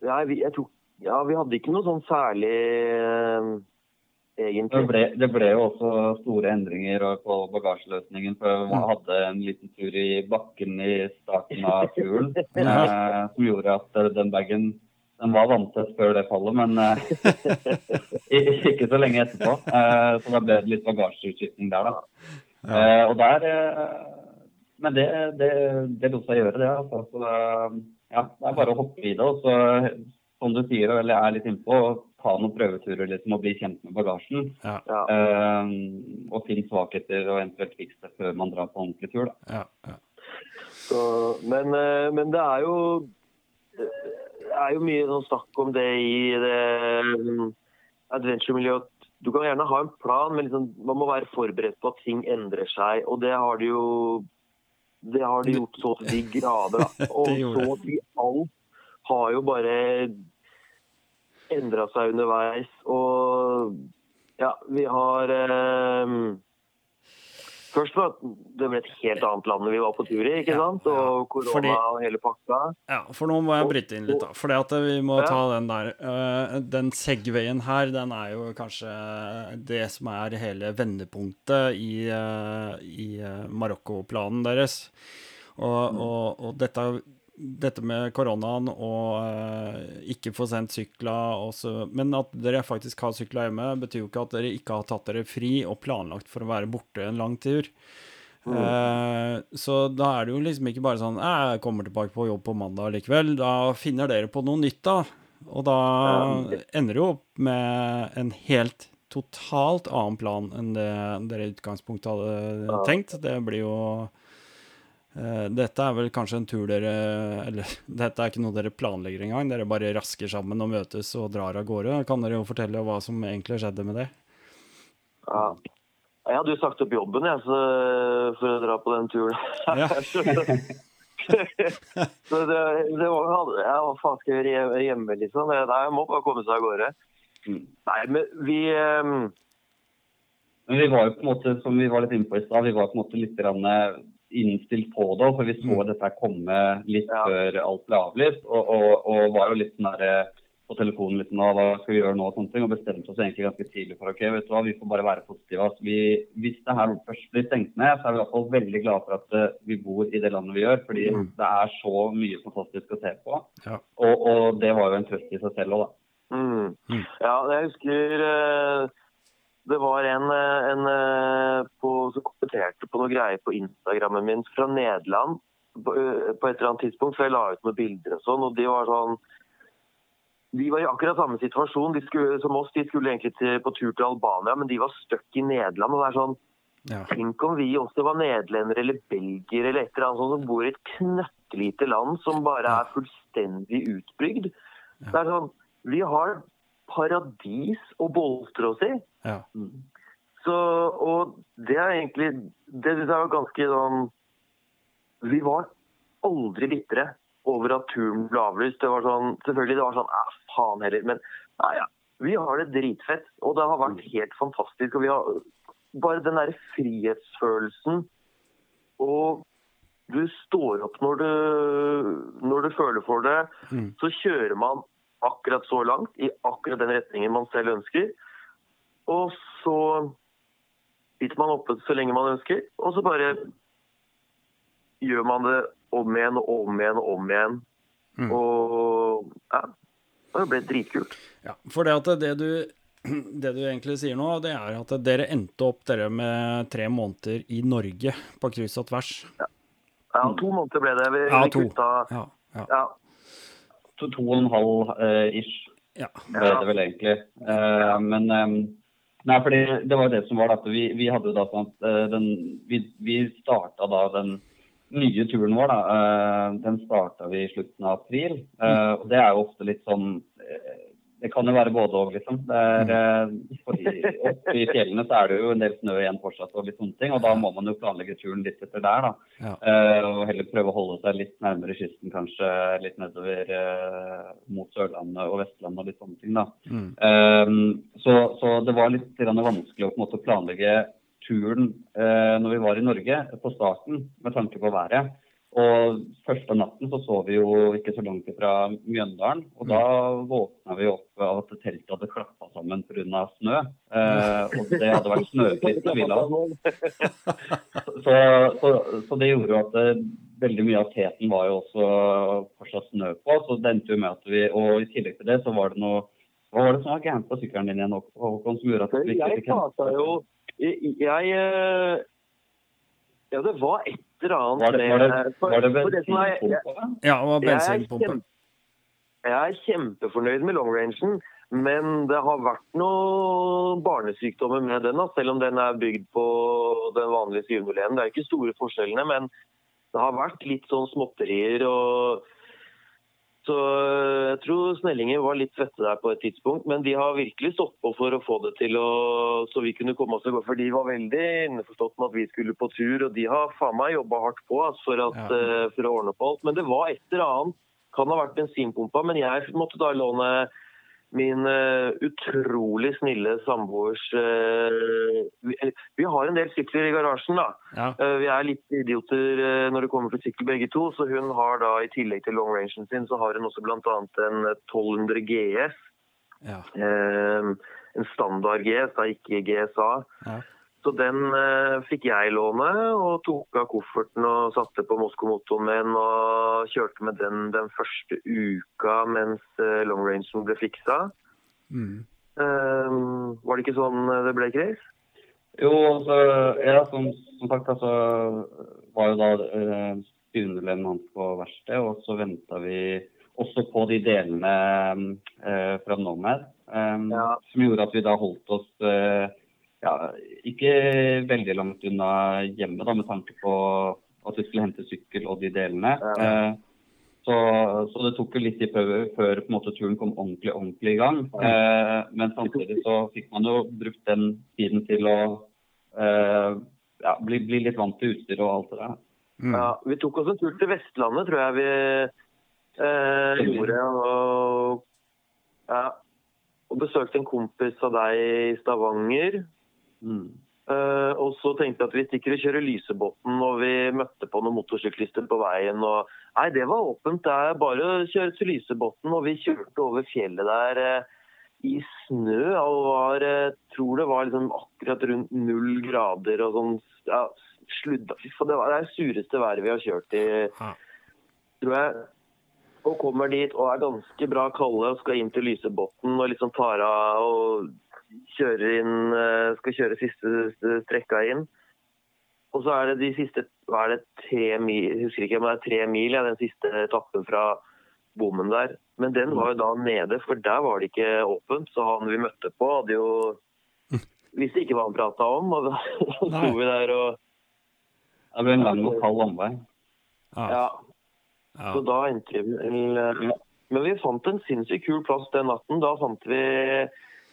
ja, vi, jeg tror, ja, vi hadde ikke noe sånn særlig det, egentlig. ble, det ble jo også store endringer på bagasjeløsningen. For vi hadde en liten tur i bakken i starten av <laughs> turen eh, som gjorde at den bagen den var vanntett før det fallet, men eh, <laughs> ikke så lenge etterpå. Eh, så da ble det litt bagasjeutskifting der, da. Eh, og der Men det, det, det lot seg gjøre, det. Altså. Så, ja, det er bare å hoppe i det. Og så, som du sier, eller jeg er litt innpå, ta noen prøveturer liksom, og bli kjent med bagasjen. Ja. Ja. Eh, og finne svakheter og eventuelt fikse det før man drar på ordentlig tur. Da. Ja, ja. Så, men, men det er jo er jo mye sånn snakk om det i det mm, adventure-miljøet. Du kan gjerne ha en plan, men liksom, man må være forberedt på at ting endrer seg. Og det har de jo det har de gjort så til de grader. <laughs> Da. Og så til alt har jo bare endra seg underveis. Og ja, vi har eh, Først var det ble et helt annet land vi var på tur i, ikke Ja, sant? Og korona Fordi- og hele pakka. Ja, for nå må jeg bryte inn litt, da. For vi må ta den der eh, Den Segwayen her, den er jo kanskje det som er hele vendepunktet i, uh, i eh, Marokko-planen deres. Og, og, og dette dette med koronaen og eh, ikke få sendt sykler også, Men at dere faktisk har sykla hjemme, betyr jo ikke at dere ikke har tatt dere fri og planlagt for å være borte en lang tur. Eh, så da er det jo liksom ikke bare sånn Jeg kommer tilbake på jobb på mandag likevel. Da finner dere på noe nytt, da. Og da ender det jo opp med en helt totalt annen plan enn det dere i utgangspunktet hadde tenkt. Det blir jo Dette er vel kanskje en tur dere Eller <laughs> dette er ikke noe dere planlegger engang. Dere bare rasker sammen og møtes og drar av gårde. Kan dere jo fortelle hva som egentlig skjedde med det? Ja. Jeg hadde jo sagt opp jobben jeg, så, for å dra på den turen. Ja. <laughs> <laughs> så det, det var, jeg var faen skal jeg hjemme, liksom? Nei, jeg må bare komme seg av gårde. Mm. Nei, men vi um... Men vi var jo på en måte, som vi var litt inne på i stad, vi var på en måte litt rann, eh, innstilt på det. For vi så dette her komme litt Ja. før alt ble avlyst. Og, og, og var jo litt sånn der eh, på telefonen litt nå, hva skal vi gjøre nå og sånne ting. Og bestemte oss egentlig ganske tidlig for ok, vet du hva, vi får bare være positive. Altså, vi, hvis det her først blir stengt ned, så er vi i hvert fall veldig glade for at eh, vi bor i det landet vi gjør. Fordi det er så mye fantastisk å se på. Ja. Og, og det var jo en trøst i seg selv òg, da. mm. Mm. Ja, jeg husker eh, det var en, eh, en eh, på, som kommenterte på noe greier på Instagrammen min fra Nederland på, eh, på et eller annet tidspunkt, for jeg la ut noen bilder og sånn, og de var sånn de var i akkurat samme situasjon de skulle, som oss. De skulle egentlig til, på tur til Albania, men de var stuck i Nederland. og det er sånn, Ja. Tenk om vi også var nederlendere eller belgiere eller et eller annet sånt som bor i et knøttlite land som bare er fullstendig utbygd. Det er sånn, Vi har paradis å boltre oss i. ja. Så, og det er egentlig Det synes jeg var ganske sånn Vi var aldri bitre over at turen ble avlyst. Det var sånn, selvfølgelig det var sånn Æh, faen heller. Men nei, ja, vi har det dritfett. Og det har vært helt fantastisk. Og vi har bare den derre frihetsfølelsen og du står opp når du, når du føler for det. Mm. Så kjører man akkurat så langt i akkurat den retningen man selv ønsker. Og så sitter man oppe så lenge man ønsker, og så bare gjør man det om igjen og om igjen og om igjen. Mm. Og ja, det ble dritkult. Ja, for det at det du, det du egentlig sier nå, det er at dere endte opp dere med tre måneder i Norge på kryss og tvers. Ja, to måneder ble det. Vi, Ja, vi to. kutta Ja, ja, ja, To, to og en halv uh, ish ja. ble det vel egentlig. Uh, men eh, Nei, for det var det som var at vi, vi hadde jo da sånn at eh, den, vi, vi starta da den nye turen vår, da. eh, den starta vi i slutten av april. Eh, og det er jo ofte litt sånn Det kan jo være både og, liksom. Er, eh, i- Oppe i fjellene så er det jo en del snø igjen fortsatt og litt sånne ting. Og da må man jo planlegge turen litt etter der, da. Ja. Uh, og heller prøve å holde seg litt nærmere kysten, kanskje litt nedover uh, mot Sørlandet og Vestlandet og litt sånne ting, da. Mm. Uh, så, så det var litt vanskelig å på en måte planlegge turen eh, når vi var i Norge på starten, med tanke på været. Og første natten så sov vi jo ikke så langt fra Mjøndalen. Og da våkna vi opp av at teltet hadde klappa sammen pga. snø. Eh, og det hadde vært snøklitt i villa. <laughs> Så, så, så det gjorde jo at det, veldig mye av teten var jo også fortsatt snø på. Så det endte jo med at vi Og i tillegg til det så var det noe Hva var det som var gærent på sykkelen din igjen, Håkon, som gjorde at vi ikke fikk Jeg, jeg eh, Ja, det var et eller annet Var det, var det, var det var det som jeg- bensinpumpa? ja, det var Jeg er, bensinpumpe. kjempe, jeg er kjempefornøyd med longrangen, men det har vært noen barnesykdommer med den, selv om den er bygd på den vanlige 701. Det er ikke store forskjellene, men det har vært litt sånn småtterier. og så jeg tror Snellinger var litt svette der på et tidspunkt, men de har virkelig stått på for å få det til å, så vi kunne komme oss i gang. For de var veldig innforstått med at vi skulle på tur, og de har faen meg jobba hardt på altså, for, at, Ja. eh, for å ordne på alt. Men det var et eller annet. Kan ha vært bensinpumpa, men jeg måtte da låne min uh, utrolig snille samboers uh, vi, vi har en del sykler i garasjen, da. Ja, Uh, Vi er litt idioter eh, når det kommer til sykkel begge to, så hun har da i tillegg til long rangen sin, så har hun også bl.a. en 1200 GS. ja, eh, En standard GS, da ikke GSA. ja. Så den eh, fikk jeg låne, og tok av kofferten og satte på Moskomotoren min og kjørte med den den første uka mens eh, longrangen ble fiksa. Mm. Eh, var det ikke sånn det ble, Chris? Jo, altså, ja, som, som sagt, altså, var jo da eh, styrende på verkstedet, og så venta vi også på de delene eh, fra Nomad, eh, Ja. som gjorde at vi da holdt oss eh, ja, ikke veldig langt unna hjemme, da, med tanke på at vi skulle hente sykkel og de delene. Ja. Eh, så, så det tok jo litt tid før, før på en måte, turen kom ordentlig, ordentlig i gang. Eh, men samtidig så fikk man jo brukt den tiden til å eh, ja, bli, bli litt vant til utstyr og alt det der. Mm. Ja, vi tok oss en tur til Vestlandet, tror jeg vi eh, gjorde. Og, ja, og besøkte en kompis av deg i Stavanger. Mm. Eh, og så tenkte jeg at vi stikker og kjører Lysebotn, og vi møtte på noen motorsyklister på veien. og Nei, det var åpent. Det er bare å kjøre til Lysebotn. Og vi kjørte over fjellet der uh, i snø. og var, uh, tror det var liksom akkurat rundt null grader og sånn ja, sludda. Fy faen, Det var det sureste været vi har kjørt i, tror jeg. Og kommer dit og er ganske bra kalde og skal inn til Lysebotn og liksom tar av og inn, eh, skal kjøre siste strekka inn. Og så er det de siste hva er det, tre mil, jeg husker ikke om det er tre mil, ja, den siste etappen fra bommen der. Men den var jo da nede, for der var det ikke åpent. Så han vi møtte på, hadde jo <laughs> Visste ikke hva han prata om. Og da <laughs> sto vi der og Det ble en lang og kald omvei. Ja. Ja. Ja. Så da endte vi vel eh, Men vi fant en sinnssykt kul plass den natten. Da fant vi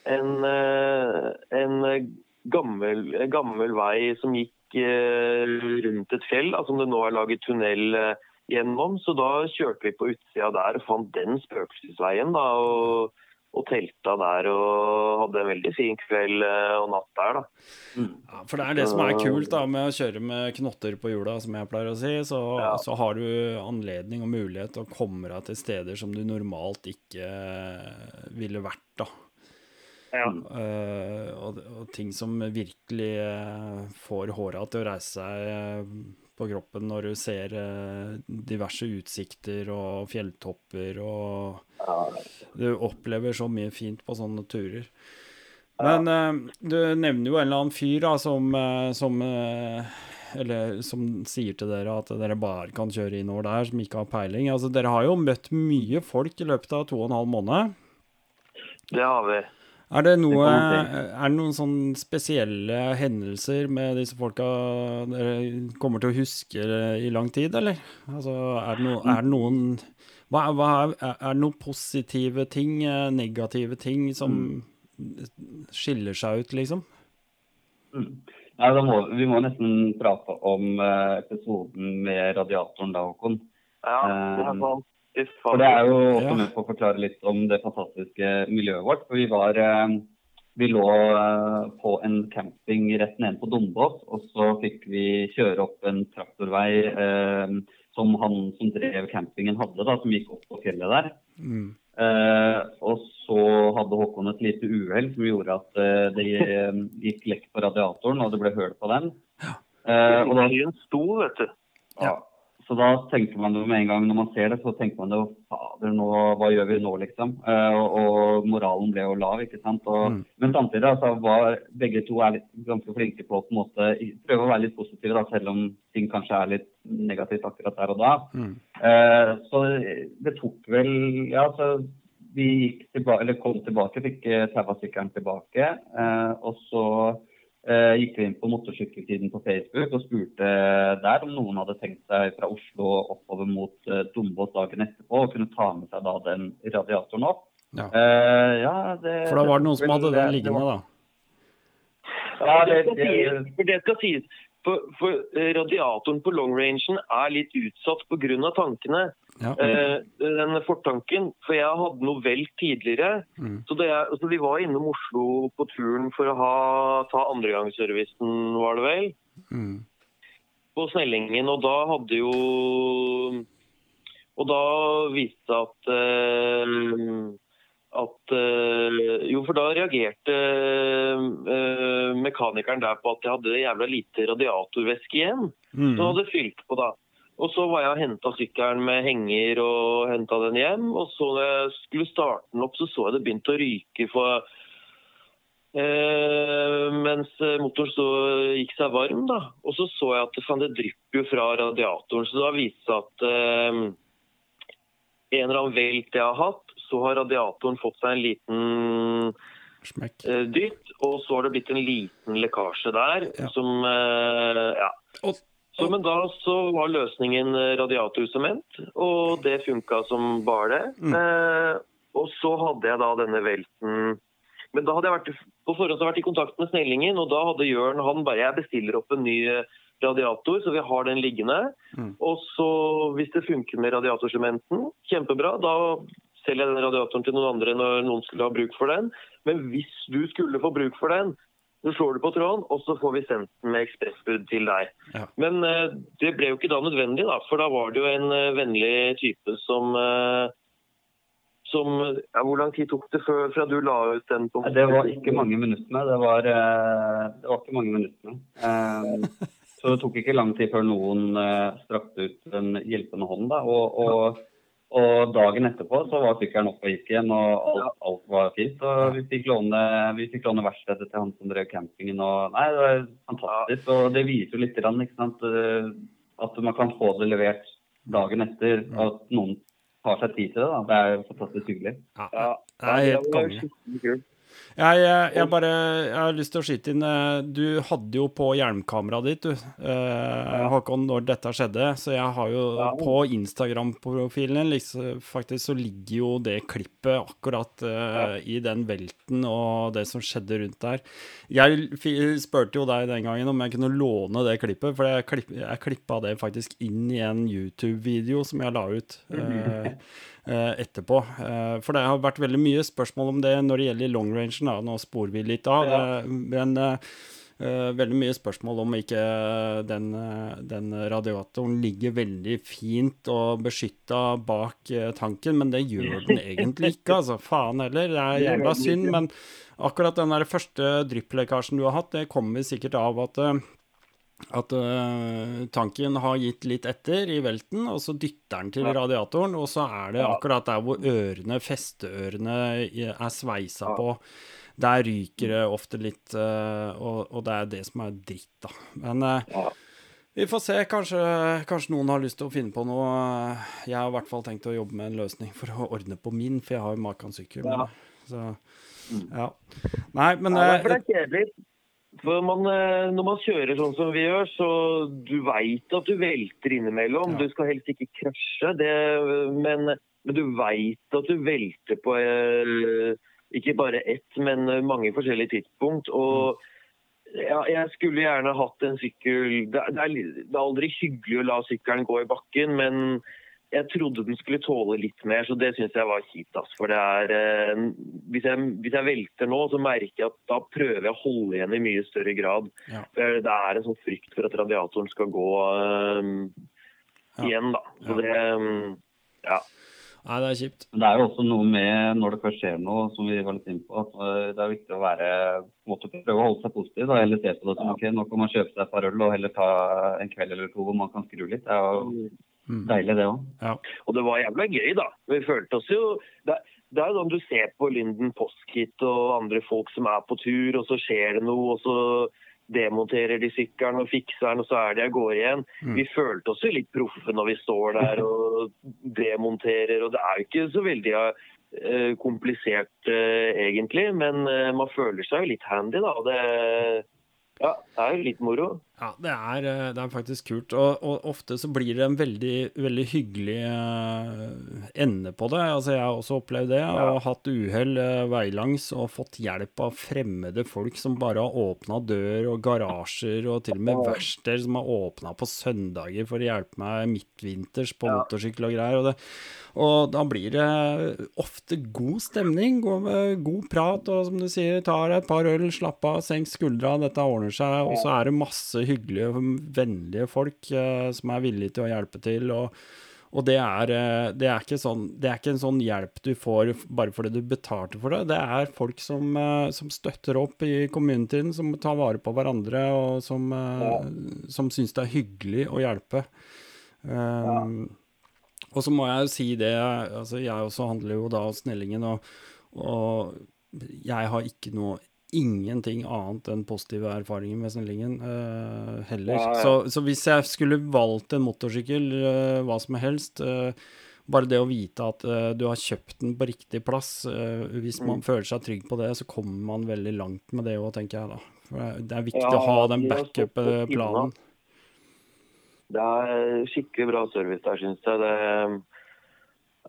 en, eh, en gammel, gammel vei som gikk eh, rundt et fjell, som som det nå er laget tunnel eh, gjennom. Så da kjørte vi på utsida der og fant den spøkelsesveien. da, og, og telta der og hadde en veldig fin kveld eh, og natt der, da. Ja, for det er det som er kult da med å kjøre med knotter på hjula, som jeg pleier å si. Så, Ja. så har du anledning og mulighet til å komme deg til steder som du normalt ikke ville vært, da. Ja. Uh, og, og ting som virkelig uh, får håra til å reise seg uh, på kroppen når du ser diverse utsikter og fjelltopper og Du opplever så mye fint på sånne turer. Men du nevner jo en eller annen fyr da, som, som eller som sier til dere at dere bare kan kjøre innover der, som ikke har peiling. Altså, dere har jo møtt mye folk i løpet av to og en halv måned. Det har vi. Er det, noe, Det er det noen sånne spesielle hendelser med disse folka dere kommer til å huske i lang tid, eller? Altså, er det, no, er det noen hva, hva er, er det noen positive ting, eh, negative ting, som skiller seg ut, liksom? Mm. Nei, da må, vi må nesten prate om eh, episoden med radiatoren da, Håkon. Ja, det er sant. Fy For det er jo også med på å forklare litt om det fantastiske miljøet vårt. For vi var eh, Vi lå eh, på en camping rett nede på Dombås, og så fikk vi kjøre opp en traktorvei eh, som han som drev campingen hadde, da, som gikk opp på fjellet der. Mm. Eh, og så hadde Håkon et lite uhell som gjorde at eh, det eh, gikk lekk på radiatoren, og det ble høl på den. Eh, og da Skyen sto, vet du. ja. Så da tenker man jo med en gang når man ser det, så tenker man jo fader, nå, hva gjør vi nå, liksom? Eh, og, og moralen ble jo lav, ikke sant. Og, Mm. Men samtidig altså, var begge to er litt, ganske flinke på å på en måte prøve å være litt positive, da, selv om ting kanskje er litt negativt akkurat der og da. Mm. Eh, så det tok vel Ja, så vi gikk tilbake, eller kom tilbake, fikk taua sykkelen tilbake. Eh, og så gikk vi inn på motorsykkeltiden på Facebook og spurte der om noen hadde tenkt seg fra Oslo oppover mot eh, Dombås dagen etterpå og kunne ta med seg da den radiatoren opp. Ja. Eh, ja, det, For da var det noen som hadde det- den det liggende, da. Ja, det, det, for det skal sies. For, for eh, radiatoren på longrangen er litt utsatt pga. tankene. Ja. Eh, den fortanken. For jeg hadde noe vel tidligere. Mm. Så, det, er- så vi var innom Oslo på turen for å ha, ta andregangsservicen, var det vel? Mm. På Snellingen. Og da hadde jo Og da viste det at eh, at eh, Jo, for da reagerte eh, mekanikeren der på at jeg hadde jævla lite radiatorvæske igjen. Mm. Så hadde fylt på, da. Og så var jeg og henta sykkelen med henger og henta den hjem. Og så når jeg skulle starte den opp, så så jeg det begynte å ryke for eh, Mens motoren så gikk seg varm, da. Og så så jeg at det, det drypper jo fra radiatoren. Så da viste det seg at eh, en eller annen velt jeg har hatt, så har radiatoren fått seg en liten eh, dytt, og så har det blitt en liten lekkasje der Ja. som eh, Ja. Og, Så, men da så var løsningen eh, radiatorsement, og det funka som bare det. Mm. Eh, og så hadde jeg da denne velten Men da hadde jeg vært, på forhånd vært i kontakt med Snellingen, og da hadde Jørn han bare Jeg bestiller opp en ny eh, radiator, så vi har den liggende. Mm. Og så, hvis det funker med radiatorsementen, kjempebra. Da selger jeg den radiatoren til noen andre når noen skulle ha bruk for den. Men hvis du skulle få bruk for den, så slår du på tråden, og så får vi sendt den med ekspressbud til deg. Ja. Men uh, det ble jo ikke da nødvendig, da, for da var det jo en uh, vennlig type som uh, som, ja, Hvor lang tid tok det før, fra du la ut den? på Det var ikke mange minuttene. Det var, det var ikke mange minuttene. Så det tok ikke lang tid før noen strakte ut en hjelpende hånd. Da. Og, og, og dagen etterpå så var sykkelen oppe og gikk igjen, og alt, alt var fint. Og vi fikk låne, vi fikk låne verkstedet til han som drev campingen. Og, nei, det var fantastisk. Og det viser jo litt grann, ikke sant, eh, at man kan få det levert dagen etter. At noen tar seg tid til det. Da. Det er jo fantastisk hyggelig. ja, det er helt konge. Jeg, jeg, jeg bare jeg har lyst til å skyte inn eh, Du hadde jo på hjelmkameraet ditt, du, eh, Håkon, når dette skjedde. Så jeg har jo Ja. på Instagram-profilen din liksom, faktisk så ligger jo det klippet akkurat eh, i den velten og det som skjedde rundt der. Jeg spurte jo deg den gangen om jeg kunne låne det klippet, for jeg, klipp, jeg klippa det faktisk inn i en YouTube-video som jeg la ut. <laughs> eh, eh, etterpå. Eh, For det har vært veldig mye spørsmål om det når det gjelder long rangen. Da. Nå sporer vi litt av. Ja. eh, Men eh, eh, veldig mye spørsmål om ikke den, eh, den radiatoren ligger veldig fint og beskytta bak eh, tanken, men det gjør den egentlig ikke, <laughs> altså. Faen heller. Det er jævla synd, men akkurat den der første drypplekkasjen du har hatt, det kommer sikkert av at eh, at uh, tanken har gitt litt etter i velten, og så dytter den til Ja. radiatoren, og så er det akkurat der hvor ørene, festeørene, er sveisa Ja. på. Der ryker det ofte litt, uh, og, og det er det som er dritt, da. Men uh, Ja. vi får se. Kanskje, kanskje noen har lyst til å finne på noe. Jeg har i hvert fall tenkt å jobbe med en løsning for å ordne på min, for jeg har jo Makan-sykkel. men- Ja. Så, ja. Nei, men Ja, det er kjedelig. For man, eh, når man kjører sånn som vi gjør, så du veit at du velter innimellom. Ja. Du skal helst ikke krasje, det, men, men du veit at du velter på eh, ikke bare ett, men mange forskjellige tidspunkt. Og ja, jeg skulle gjerne hatt en sykkel det, er, det er aldri hyggelig å la sykkelen gå i bakken, men jeg trodde den skulle tåle litt mer, så det syns jeg var kjipt. Altså. For det er eh, hvis, jeg, hvis jeg velter nå, så merker jeg at da prøver jeg å holde igjen i mye større grad. Ja. For det er en sånn frykt for at radiatoren skal gå eh, Ja. igjen, da. Så Ja. det eh, Ja. Nei, det er kjipt. Det er jo også noe med når det først skjer noe, som vi var litt inne på, at eh, det er viktig å være på en måte prøve å holde seg positiv. Da, eller se på det som ok, nå kan man kjøpe seg et par øl og heller ta en kveld eller to hvor man kan skru litt. Det er jo Mm. deilig, det òg. Ja. Og det var jævla gøy, da. Vi følte oss jo Det, det er jo sånn du ser på Lynden Postkit og andre folk som er på tur, og så skjer det noe, og så demonterer de sykkelen og fikser den, og så er de av gårde igjen. Mm. Vi følte oss jo litt proffe når vi står der <laughs> og demonterer, og det er jo ikke så veldig uh, komplisert uh, egentlig, men uh, man føler seg jo litt handy, da. og Det, ja, det er jo litt moro. Ja, det er, eh, det er faktisk kult. Og, og ofte så blir det en veldig, veldig hyggelig eh, ende på det. Altså, jeg har også opplevd det, og hatt uhell eh, veilangs og fått hjelp av fremmede folk som bare har åpna dør og garasjer, og til og med verksteder som har åpna på søndager for å hjelpe meg midtvinters på motorsykkel og greier. Og, det, og da blir det ofte god stemning, god, god prat, og som du sier, tar et par øl, slapp av, senk skuldra, dette ordner seg. Og så er det masse hyggelige, vennlige folk eh, som er villige til å hjelpe til. og Og det er, eh, det, er ikke sånn, det er ikke en sånn hjelp du får bare fordi du betalte for det. Det er folk som, eh, som støtter opp i communityen, som tar vare på hverandre, og som, ja. som syns det er hyggelig å hjelpe. Ja. Og så må jeg jo si det, altså jeg også handler jo da hos Snellingen, og, og jeg har ikke noe ingenting annet enn positive erfaringer med Snellingen uh, heller. Ja, ja. Så, så, hvis jeg skulle valgt en motorsykkel, uh, hva som helst uh, Bare det å vite at du har kjøpt den på riktig plass, hvis man mm. føler seg trygg på det, så kommer man veldig langt med det òg, tenker jeg da. For det er viktig ja, å ha den backup-planen. Det er skikkelig bra service der, syns jeg. Det,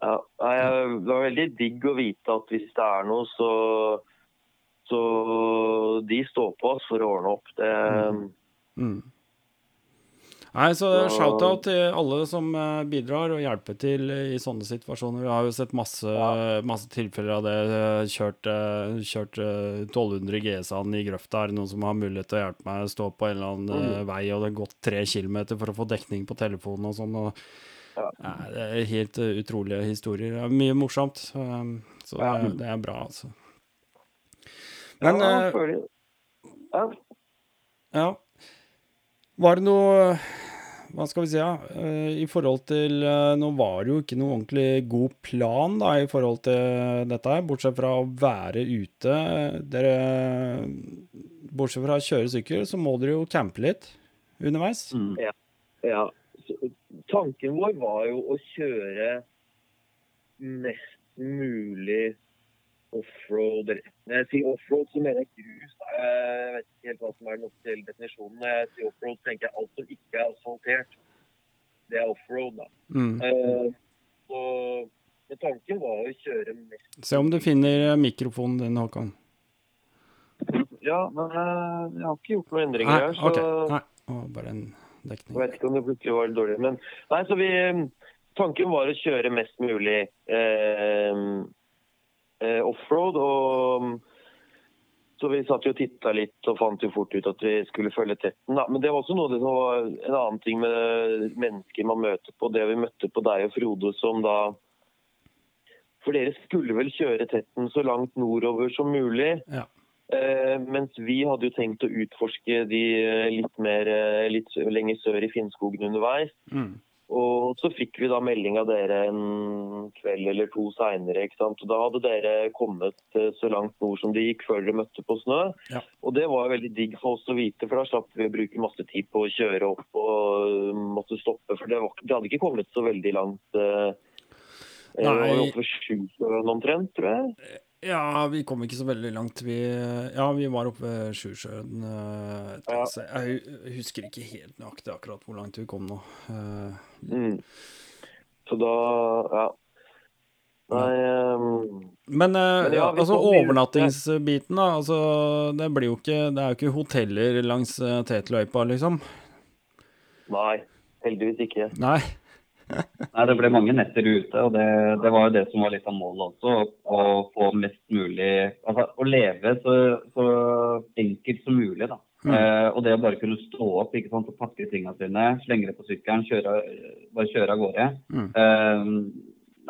ja, det var veldig digg å vite at hvis det er noe, så så de står på oss for å ordne opp. Det mm. mm. Nei, så Shout-out til alle som eh, bidrar og hjelper til i sånne situasjoner. Vi har jo sett masse, masse tilfeller av det. Kjørt, eh, kjørt 1200 eh, GS-an i grøfta. Er det noen som har mulighet til å hjelpe meg? Stå på en eller annen mm. vei, og det har gått tre kilometer for å få dekning på telefonen og sånn. Og, ja. det er helt utrolige historier. Det er mye morsomt. Så, så det, det er bra, altså. Men ja, føler... ja. ja. Var det noe Hva skal vi si, ja? Uh, I forhold til uh, Nå var det jo ikke noe ordentlig god plan da, i forhold til dette her, bortsett fra å være ute. Dere Bortsett fra å kjøre sykkel, så må dere jo campe litt underveis. Mm. Ja. ja. Tanken vår var jo å kjøre mest mulig offroad Når jeg sier offroad, så mener jeg grus. Jeg vet ikke helt hva som er den offisielle definisjonen. Når jeg sier offroad, tenker jeg alt som ikke er asfaltert. Det er offroad, da. Mm. Uh, så men tanken var å kjøre mest Se om du finner mikrofonen din, Håkon. Ja, men uh, jeg har ikke gjort noen endringer her, så okay. Nei, å, bare en dekning. Jeg vet ikke om det plutselig var dårlig, men Nei, så vi Tanken var å kjøre mest mulig eh, eh, offroad. og så vi satt jo og titta litt og fant jo fort ut at vi skulle følge tetten. Da. Men det var også noe som var en annen ting med mennesker man møter på. Det vi møtte på deg og Frode som da For dere skulle vel kjøre tetten så langt nordover som mulig. Ja. Eh, mens vi hadde jo tenkt å utforske de litt mer litt lenger sør i Finnskogen underveis. Mm. Og så fikk vi da melding av dere en kveld eller to seinere. Da hadde dere kommet eh, så langt nord som det gikk før dere møtte på snø. Ja. Og det var veldig digg for oss å vite, for da slapp vi å bruke masse tid på å kjøre opp og måtte stoppe. For det, var, det hadde ikke kommet så veldig langt. Eh, Nei. Over Sjusjøen omtrent, tror jeg. Ja, vi kom ikke så veldig langt. Vi, ja, vi var oppe ved Sjusjøen. Uh, ja. jeg husker ikke helt nøyaktig akkurat hvor langt vi kom nå. Uh, mm. Så da Ja. Nei um, Men, uh, men ja, altså overnattingsbiten, da. Altså, det blir jo ikke Det er jo ikke hoteller langs Tetløypa, liksom? Nei. Heldigvis ikke. Nei. Nei, Det ble mange netter ute, og det, det, var jo det som var litt av målet også. Å få mest mulig Altså å leve så, så enkelt som mulig, da. Mm. Eh, og det å bare kunne stå opp ikke sant, og pakke tingene sine, slenge det på sykkelen, kjøre, bare kjøre av gårde. Mm. Eh,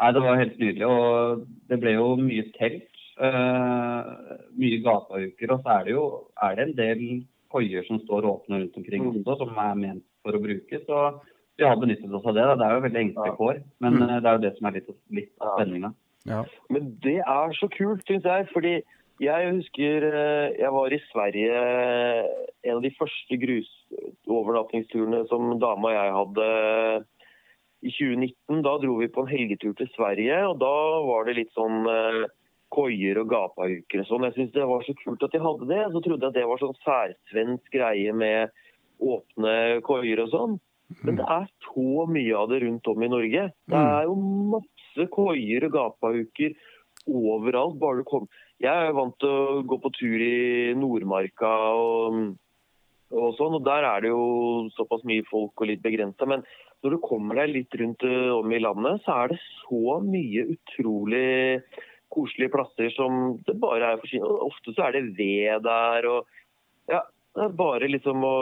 nei, det var helt nydelig. Og det ble jo mye telt. Eh, mye gatauker. Og så er det jo er det en del koier som står åpne rundt omkring mm. også, som er ment for å brukes. Så vi har benyttet oss av det. Da. Det er jo veldig enkle kår, men mm. Eh, det er jo det som er litt, litt av spenninga. Ja. Men det er så kult, syns jeg. fordi jeg husker eh, jeg var i Sverige en av de første grusovernattingsturene som dama og jeg hadde i 2019. Da dro vi på en helgetur til Sverige, og da var det litt sånn eh, koier og gapauker og sånn. Jeg syntes det var så kult at de hadde det. Så trodde jeg at det var sånn særsvensk greie med åpne koier og sånn. Men det er så mye av det rundt om i Norge. Det mm. er jo masse koier og gapahuker overalt. bare du kommer. Jeg er vant til å gå på tur i Nordmarka og, og sånn, og der er det jo såpass mye folk og litt begrensa. Men når du kommer deg litt rundt om i landet, så er det så mye utrolig koselige plasser som det bare er for Ofte så er det ved der. og ja, det er bare liksom å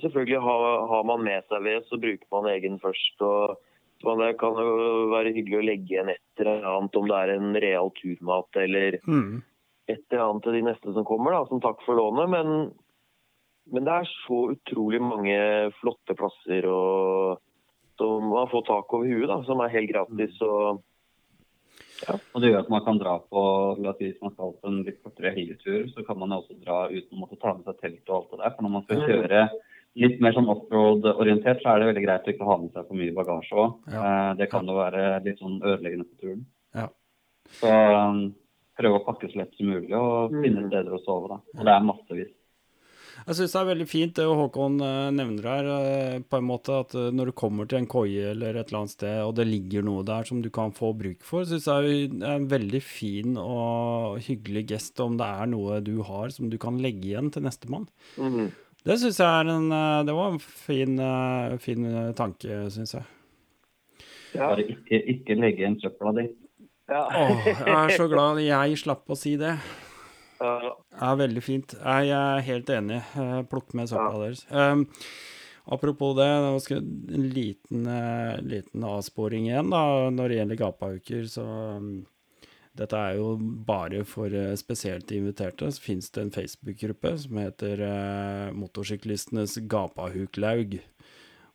Selvfølgelig har, har man med seg ved, så bruker man egen først. og det kan jo være hyggelig å legge igjen et eller annet, om det er en real turmat eller Mm. et eller annet til de neste som kommer, da, som takk for lånet. Men, men det er så utrolig mange flotte plasser og, som man får tak over huet, da, som er helt gratis. og Og det gjør at man kan dra på la oss si, Hvis man skal på en litt kortere helgetur, så kan man også dra uten å måtte ta med seg telt og alt det der. For når man skal kjøre litt mer sånn offroad-orientert, så er det veldig greit å ikke ha med seg for mye bagasje òg. Ja. Det kan jo være litt sånn ødeleggende på turen. Ja. Så um, prøve å pakke så lett som mulig og finne steder å sove, da. Og det er massevis. Jeg syns det er veldig fint det Håkon eh, nevner her, eh, på en måte at eh, når du kommer til en koie eller et eller annet sted, og det ligger noe der som du kan få bruk for, syns jeg er en veldig fin og hyggelig gest om det er noe du har som du kan legge igjen til nestemann. Mhm. Det syns jeg er en Det var en fin, fin tanke, syns jeg. Ja. Bare ikke, ikke legge igjen søpla di. Ja. Åh, jeg er så glad jeg slapp å si det. Ja. Veldig fint. Jeg er helt enig. Eh, Plukk med søpla deres. Um, apropos det, jeg- en liten, eh, liten avsporing igjen da, når det gjelder gapauker. Så um, dette er jo bare for eh, spesielt inviterte. Så finnes det en Facebook-gruppe som heter uh, Motorsyklistenes gapahuk-laug.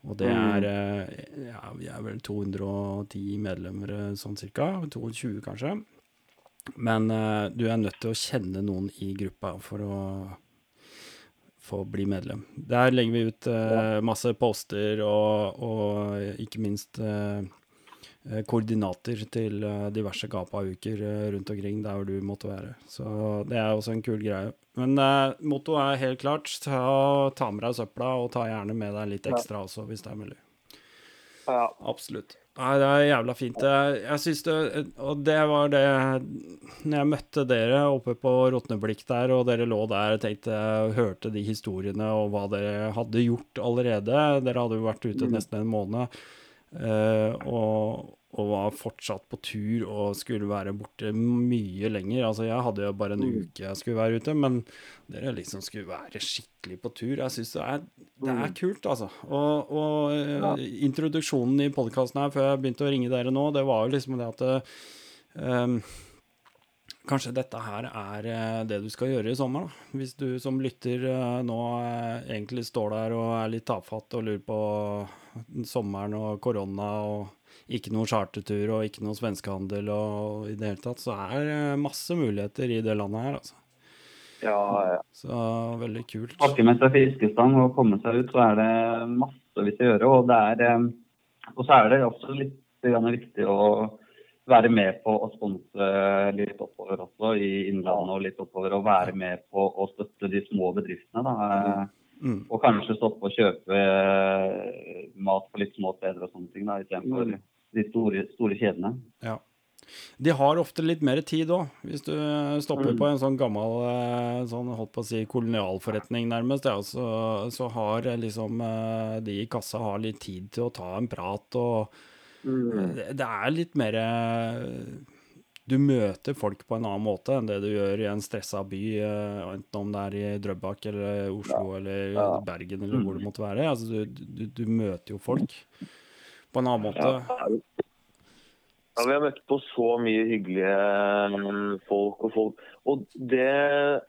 Og det er eh, ja, vi er vel 210 medlemmer sånn cirka. 220 kanskje. Men uh, du er nødt til å kjenne noen i gruppa for å få bli medlem. Der legger vi ut uh, masse poster og, og ikke minst eh, koordinater til diverse GAPA-uker rundt omkring der hvor du måtte være. Så det er også en kul greie. Men mottoet er helt klart ta, ta med deg søpla, og ta gjerne med deg litt ekstra også, hvis det er mulig. Ja. Absolutt. Nei, det er jævla fint. Jeg, jeg syns det Og det var det Når jeg møtte dere oppe på Rotneblikk der, og dere lå der og tenkte hørte de historiene og hva dere hadde gjort allerede. Dere hadde jo vært ute nesten en måned. Uh, og, og var fortsatt på tur og skulle være borte mye lenger. Altså, jeg hadde jo bare en uke jeg skulle være ute, men dere liksom skulle være skikkelig på tur. Jeg syns det, det er kult, altså. Og, og ja. introduksjonen i podkasten her før jeg begynte å ringe dere nå, det var jo liksom det at um, Kanskje dette her er eh, det du skal gjøre i sommer, da. Hvis du som lytter eh, nå eh, egentlig står der og er litt tafatt og lurer på sommeren og korona og ikke noe chartertur og ikke noe svenskehandel og i det hele tatt, så er det masse muligheter i det landet her, altså. Ja, ja. Så veldig kult. Pakke med seg fiskestang og komme seg ut, så er det massevis å gjøre. Og, det er, eh, og så er det også litt viktig å være med på å sponse litt oppover også i Innlandet og litt oppover. Og være med på å støtte de små bedriftene. Da. Mm. Og kanskje stoppe og kjøpe eh, mat på litt små steder og sånne ting, da, istedenfor de store, store kjedene. Ja. De har ofte litt mer tid òg, hvis du stopper på en sånn gammel eh, sånn, holdt på å si, kolonialforretning nærmest. Ja, så, så har eh, liksom eh, de i kassa har litt tid til å ta en prat og det, det er litt mer eh, Du møter folk på en annen måte enn det du gjør i en stressa by, eh, enten om det er i Drøbak eller Oslo eller Bergen eller hvor det måtte være. Altså, du, du, du møter jo folk på en annen måte. Ja, Vi har møtt på så mye hyggelige mm, folk og folk. Og det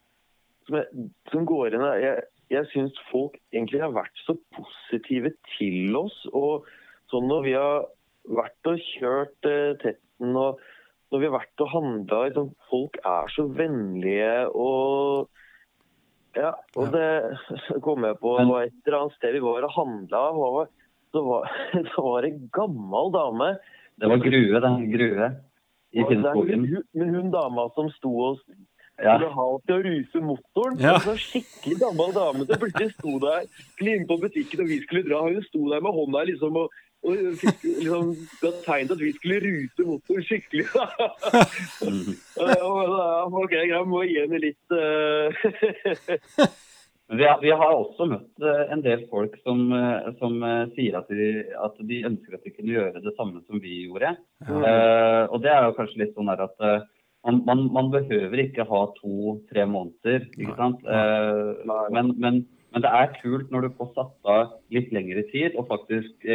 som, jeg, som går inn her Jeg, jeg syns folk egentlig har vært så positive til oss. Og sånn når vi har vært og kjørt eh, Tetten og når vi har vært og handla liksom, Folk er så vennlige og Ja, og det <laughs> kom jeg på det var et eller annet sted vi var og handla. Så var, <laughs> så var det en gammel dame Det var Grue, det. Grue. I Finnskogen. Men hun dama som sto og Ja. skulle ha oss til å ruse motoren. Ja. En sånn skikkelig gammel dame som plutselig sto der inne på butikken og vi skulle dra. Hun sto der med hånda liksom og, og fikk liksom ga tegn til at vi skulle ruse motoren skikkelig. <laughs> og, og, ok, jeg må gi henne litt eh, <laughs> Men Vi har, vi har også møtt eh, en del folk som, eh, som eh, sier at de, at de ønsker at de kunne gjøre det samme som vi gjorde. Eh, og det er jo kanskje litt sånn at uh, man, man, man behøver ikke ha to-tre måneder, ikke sant. Uh, men, men Men det er kult når du får satt av litt lengre tid og faktisk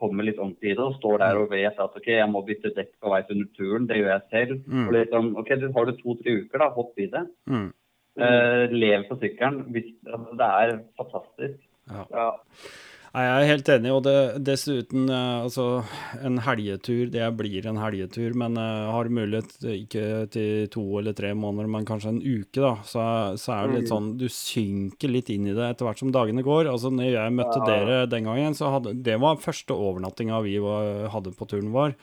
kommer litt ordentlig i det og står der og vet at OK, jeg må bytte dekk på vei til turen, det gjør jeg selv. Mm. Og liksom, OK, du har du to-tre uker, da, hopp i det. Mm. Eh, lev på sykkelen. Altså, det er fantastisk. Ja. Nei, Jeg er helt enig, og det, dessuten eh, altså, en helgetur, det blir en helgetur, men uh, har mulighet ikke til to eller tre måneder, men kanskje en uke, da, så, så er det litt sånn Du synker litt inn i det etter hvert som dagene går. Altså, når jeg møtte dere den gangen, så hadde Det var første overnattinga vi var, hadde på turen vår.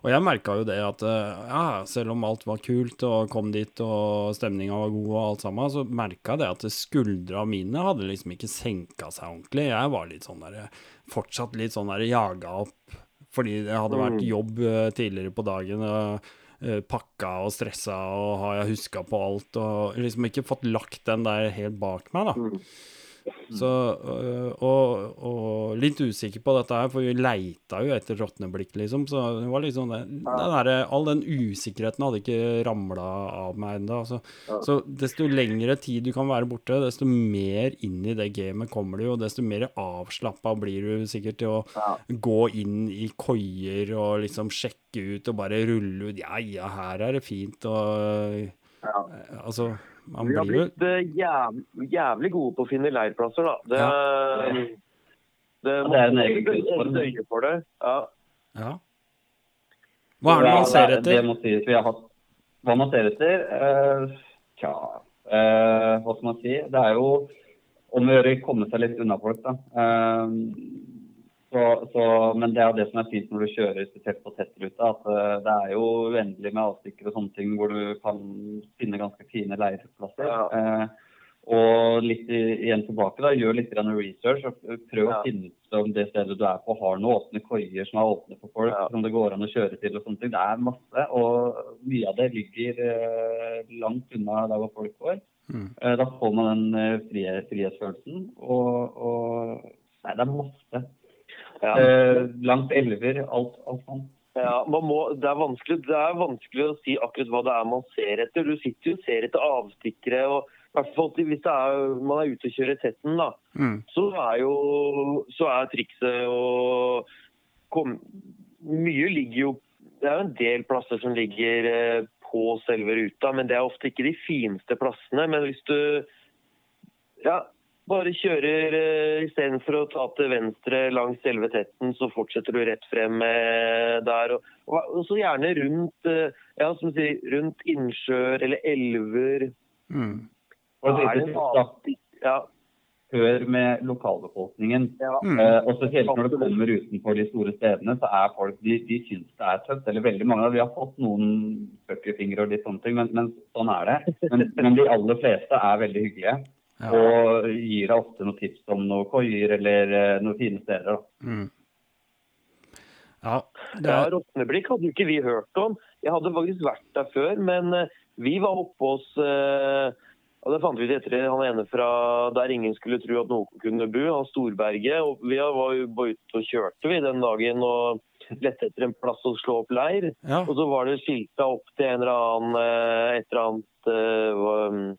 Og jeg merka jo det at eh, ja, selv om alt var kult og kom dit og stemninga var god og alt sammen, så merka jeg det at skuldra mine hadde liksom ikke senka seg ordentlig. Jeg var litt sånn der, fortsatt litt sånn der jaga opp fordi det hadde vært jobb eh, tidligere på dagen. og eh, Pakka og stressa og har jeg huska på alt og liksom ikke fått lagt den der helt bak meg, da. Så, øh, og, og litt usikker på dette her, for vi leita jo etter råtneblikk, liksom. Så det var liksom det, den der, All den usikkerheten hadde ikke ramla av meg ennå. Så, så desto lengre tid du kan være borte, desto mer inn i det gamet kommer du, og desto mer avslappa blir du sikkert til å gå inn i koier og liksom sjekke ut og bare rulle ut Ja, ja, her er det fint, og. Altså, man Vi har blir blitt eh, jæv, jævlig gode på å finne leirplasser, da. Det, det, Ja, det er en egen kunstform. for det. Ja. Ja. Hva er det man ser etter? Det må sies. Vi har hatt Hva man ser etter? Eh, tja, uh, hva skal man si? Det er jo om å gjøre å komme seg litt unna folk, da. Eh, så, så, men det er det som er fint når du kjører spesielt på tettruta, at eh, det er jo uendelig med avstikker og sånne ting hvor du kan finne ganske fine leieplasser. Ja. Eh, og litt i, igjen tilbake, da, gjør litt research og prøv å finne ut om det stedet du er på har noen åpne koier som er åpne for folk, Ja. som det går an å kjøre til og sånne ting. Det er masse, og mye av det ligger eh, langt unna der hvor folk går. Mm. Eh, da får man den eh, frihetsfølelsen, og, og Nei, det er masse. Ja. Eh, langt elver, alt, alt sånt. Ja, man må, det, er det er vanskelig å si akkurat hva det er man ser etter. Du sitter jo og ser etter avstikkere. og hvert fall Hvis er, man er ute og kjører tetten, da, Mm. så er jo så er trikset å Mye ligger jo Det er jo en del plasser som ligger eh, på selve ruta, men det er ofte ikke de fineste plassene. Men hvis du ja, bare kjører uh, istedenfor å ta til venstre langs selve tetten, så fortsetter du rett frem eh, der. Og, og, og så gjerne rundt, eh, ja, som du sier, rundt innsjøer eller elver. Mm. Og Da er det lite en tips, Ja, Hør med lokalbefolkningen. ja. Mm. Eh, og spesielt når det kommer utenfor de store stedene, så er folk de, de syns det er tøft. Eller veldig mange Vi har fått noen fuckefingre og litt sånne ting, men, men sånn er det. Men, men de aller fleste er veldig hyggelige. Ja. Og gir deg ofte noen tips om noen koier eller eh, noen fine steder. Da. Mm. Ja, det Ja, er hadde jo ikke vi hørt om. Jeg hadde faktisk vært der før, men eh, vi var oppe hos eh, og Det fant vi ut etter han ene fra der ingen skulle tro at noen kunne bo, han Storberget. og Vi var jo bare ute og kjørte vi den dagen og lette etter en plass å slå opp leir. Ja. Og så var det skilta opp til en eller annen eh, et eller annet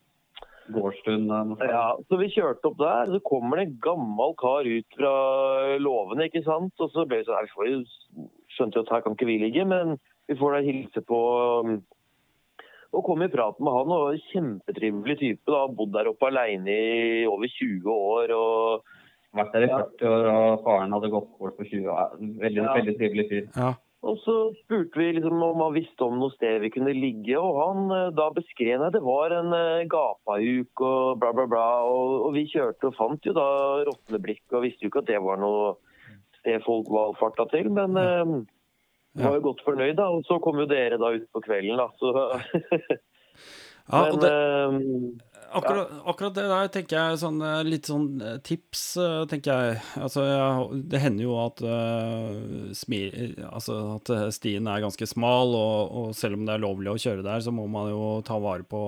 sånt. ja, så vi kjørte opp der, så kommer det en gammel kar ut fra låvene, ikke sant? Og så ble vi sånn, nei, vi skjønte jo at her kan ikke vi ligge, men vi får da hilse på, um, og kom i prat med han, og en kjempetrivelig type da, bodd der oppe alene i over 20 år, og Vært der i 40 år, og faren hadde gått bort for 20 år. Veldig, Ja. veldig trivelig fyr. ja. Og så spurte vi liksom om han visste om noe sted vi kunne ligge, og han eh, da beskrev at det var en uh, gapahuk og bla, bla, bla. Og, og vi kjørte og fant jo da råtneblikk, og visste jo ikke at det var noe sted folk valfarta til. Men uh, var jo godt fornøyd, da. Og så kom jo dere da ut på kvelden, da. Så, <laughs> ja men det, eh, akkurat, akkurat det der tenker jeg sånn eh, litt sånn eh, tips, eh, tenker jeg. Altså, jeg, det hender jo at, uh, smir, altså, at stien er ganske smal, og, og selv om det er lovlig å kjøre der, så må man jo ta vare på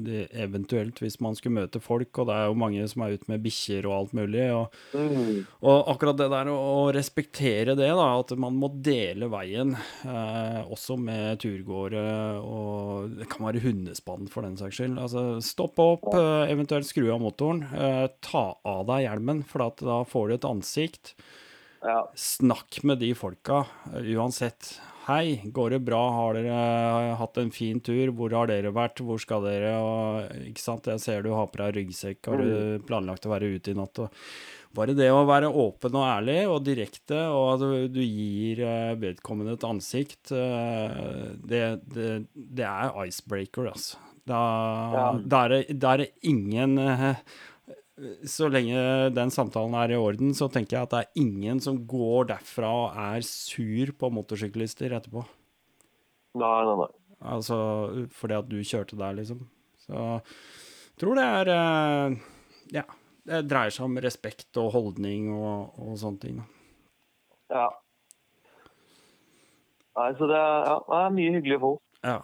de, eventuelt hvis man skulle møte folk, og det er jo mange som er ute med bikkjer og alt mulig. og mm, Og akkurat det der å, å respektere det, da, at man må dele veien, uh, også med turgåere, og det kan være hundespann for den saks skyld. Altså, stopp opp, eh, eventuelt skru av motoren. Eh, ta av deg hjelmen, for at da får du et ansikt. Ja. Snakk med de folka, eh, uansett. Hei, går det bra? Har dere hatt en fin tur? Hvor har dere vært? Hvor skal dere? Og, ikke sant? Jeg ser du har på deg ryggsekk. Har du planlagt å være ute i natt? Og bare det å være åpen og ærlig og direkte, og at du, du gir vedkommende et ansikt, det, det, det er icebreaker, altså. Da, Ja. da, er det, da er det ingen eh, Så lenge den samtalen er i orden, så tenker jeg at det er ingen som går derfra og er sur på motorsyklister etterpå. Nei, nei, nei. Altså fordi at du kjørte der, liksom. Så jeg tror det er eh, Ja. Det dreier seg om respekt og holdning og, og sånne ting. Ja. Nei, så det er, ja, det er mye hyggelige folk. Ja.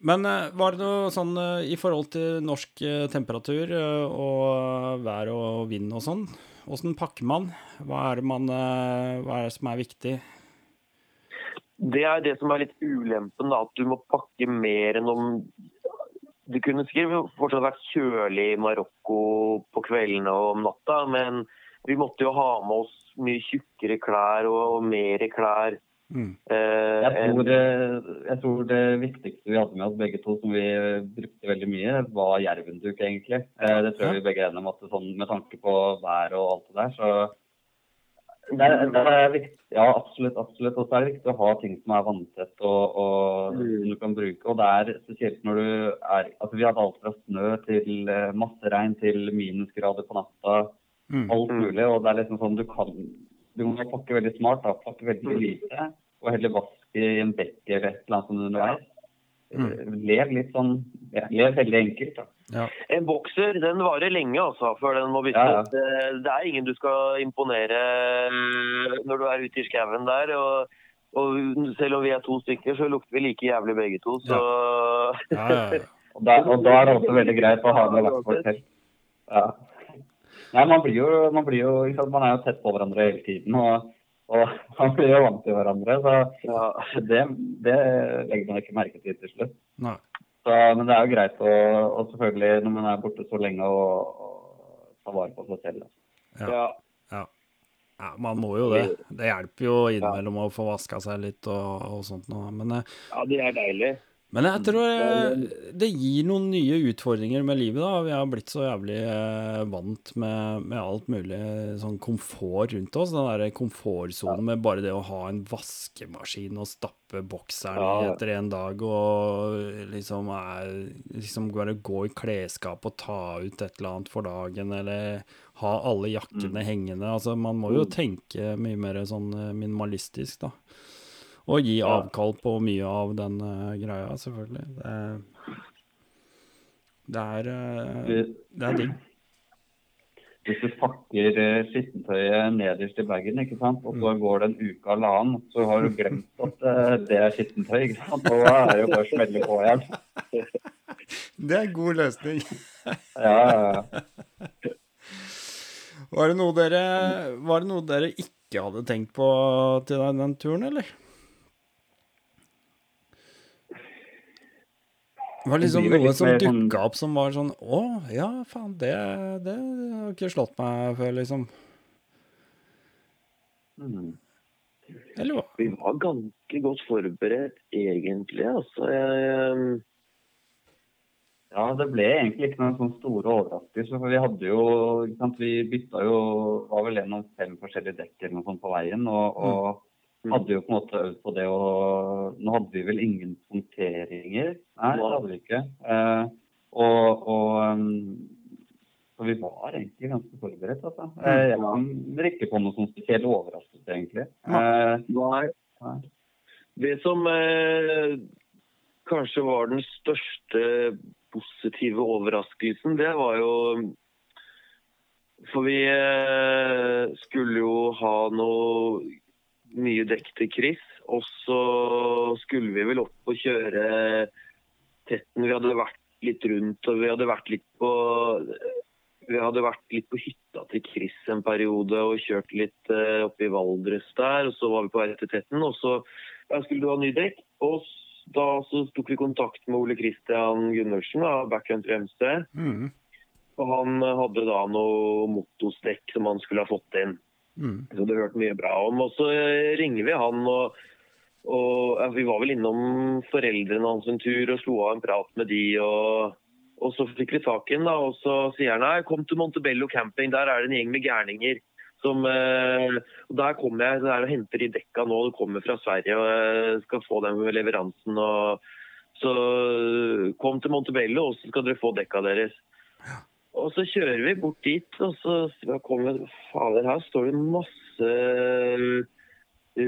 Men eh, var det noe sånn eh, i forhold til norsk eh, temperatur og vær og vind og sånn? Åssen pakker man? Hva er man Hva er det som er viktig? Det er det som er litt ulempen, da, at du må pakke mer enn om Det kunne sikkert fortsatt vært kjølig i Marokko på kveldene og om natta, men vi måtte jo ha med oss mye tjukkere klær og mer klær. Mm. Eh, Jeg tror, eh, jeg tror det viktigste vi hadde med oss begge to, som vi brukte veldig mye, var jervenduk, egentlig. Eh, Det tror jeg vi begge er enige om at sånn, med tanke på vær og alt det der, så det er, det er viktig, ja, absolutt. absolutt. Og så er det viktig å ha ting som er vanntett og, og som du kan bruke. Og det er spesielt når du er Altså, vi hadde alt fra snø til eh, masse regn til minusgrader på natta. Mm. Alt Mm. mulig. Og det er liksom sånn du kan Du må pakke veldig smart. da, Pakke veldig lite. Og heller vaske i en bekk eller et eller annet sånt underveis. Mm. Lev litt sånn ja, Lev veldig enkelt. da. Ja. En bokser den varer lenge altså, før den må bytte. Ja, ja. Det, det er ingen du skal imponere eh, når du er ute i skauen der. Og, og selv om vi er to stykker, så lukter vi like jævlig begge to. Så Ja, <laughs> ja, ja. Og, da, og da er det også veldig greit å ha med vårt telt. Ja. Nei, man blir jo, man blir jo sant, Man er jo tett på hverandre hele tiden. Og, og <laughs> man blir jo vant til hverandre. Så ja. det, det legger man ikke merke til til slutt. Så, men det er jo greit å og selvfølgelig når man er borte så lenge, å ta vare på seg selv. Ja. ja. Ja. ja, man må jo det. Det hjelper jo innimellom å få vaska seg litt og, og sånt noe. Men, eh, ja, det er deilig. Men jeg tror eh, det gir noen nye utfordringer med livet, da. Vi har blitt så jævlig eh, vant med, med alt mulig sånn komfort rundt oss. Den derre komfortsonen med bare det å ha en vaskemaskin og stappe bokseren Ja. etter en dag og liksom er Liksom bare gå i klesskap og ta ut et eller annet for dagen, eller ha alle jakkene hengende. Altså, man må jo tenke mye mer sånn eh, minimalistisk, da. Og gi avkall på mye av den uh, greia, selvfølgelig. Det, det er uh, Det er digg. hvis du pakker eh, skittentøyet nederst i bagen, ikke sant? og så går det en uke eller annen, så har du glemt at uh, det er skittentøy. ikke sant? Og da er det jo bare å smelle på igjen. <laughs> Det er en god løsning. Ja, ja, ja. Var det noe dere, var det noe dere ikke hadde tenkt på til den turen, eller? Det var liksom noe som mer sånn- dukka opp som var sånn Å, ja, faen, det, det har ikke slått meg før, liksom. Mm. Eller hva? Vi var ganske godt forberedt, egentlig. Altså, jeg, Ja, det ble egentlig ikke noen sånne store overraskelser. For vi hadde jo ikke sant, Vi bytta jo var vel gjennom fem forskjellige dekk eller noe sånt på veien. Og, og Mm. Hadde jo på en måte øvd på det. å nå hadde vi vel ingen punkteringer. Nei, det hadde vi ikke. Eh, og, og um, Så vi var egentlig ganske forberedt, altså. Eh, jeg kom ikke på noe sånn spesiell overraskelse, egentlig. Eh, Nei. Nei. Det som eh, kanskje var den største positive overraskelsen, det var jo For vi eh, skulle jo ha noe nye dekk til Chris, og så skulle vi vel opp og kjøre tetten. Vi hadde vært litt rundt, og vi hadde vært litt på vi hadde vært litt på hytta til Chris en periode og kjørt litt uh, oppe i Valdres der. og Så var vi på vei til Tetten, og så skulle du ha ny dekk. Og da så tok vi kontakt med Ole Christian Gundersen, av Backcountry MC. Mm. Og han hadde da noe motosdekk som han skulle ha fått inn. Mm. Så det hørte mye bra om. Og så eh, ringer vi han, og, og ja, vi var vel innom foreldrene hans en tur og slo av en prat med de. og... Og så fikk vi tak i ham, og så sier han nei, kom til Montebello camping. Der er det en gjeng med gærninger. Som, eh, Der kommer jeg der og henter de dekka nå. Det kommer fra Sverige og jeg skal få dem med leveransen. og Så kom til Montebello, og så skal dere få dekka deres. Og så kjører vi bort dit, og så kommer Fader, her står det masse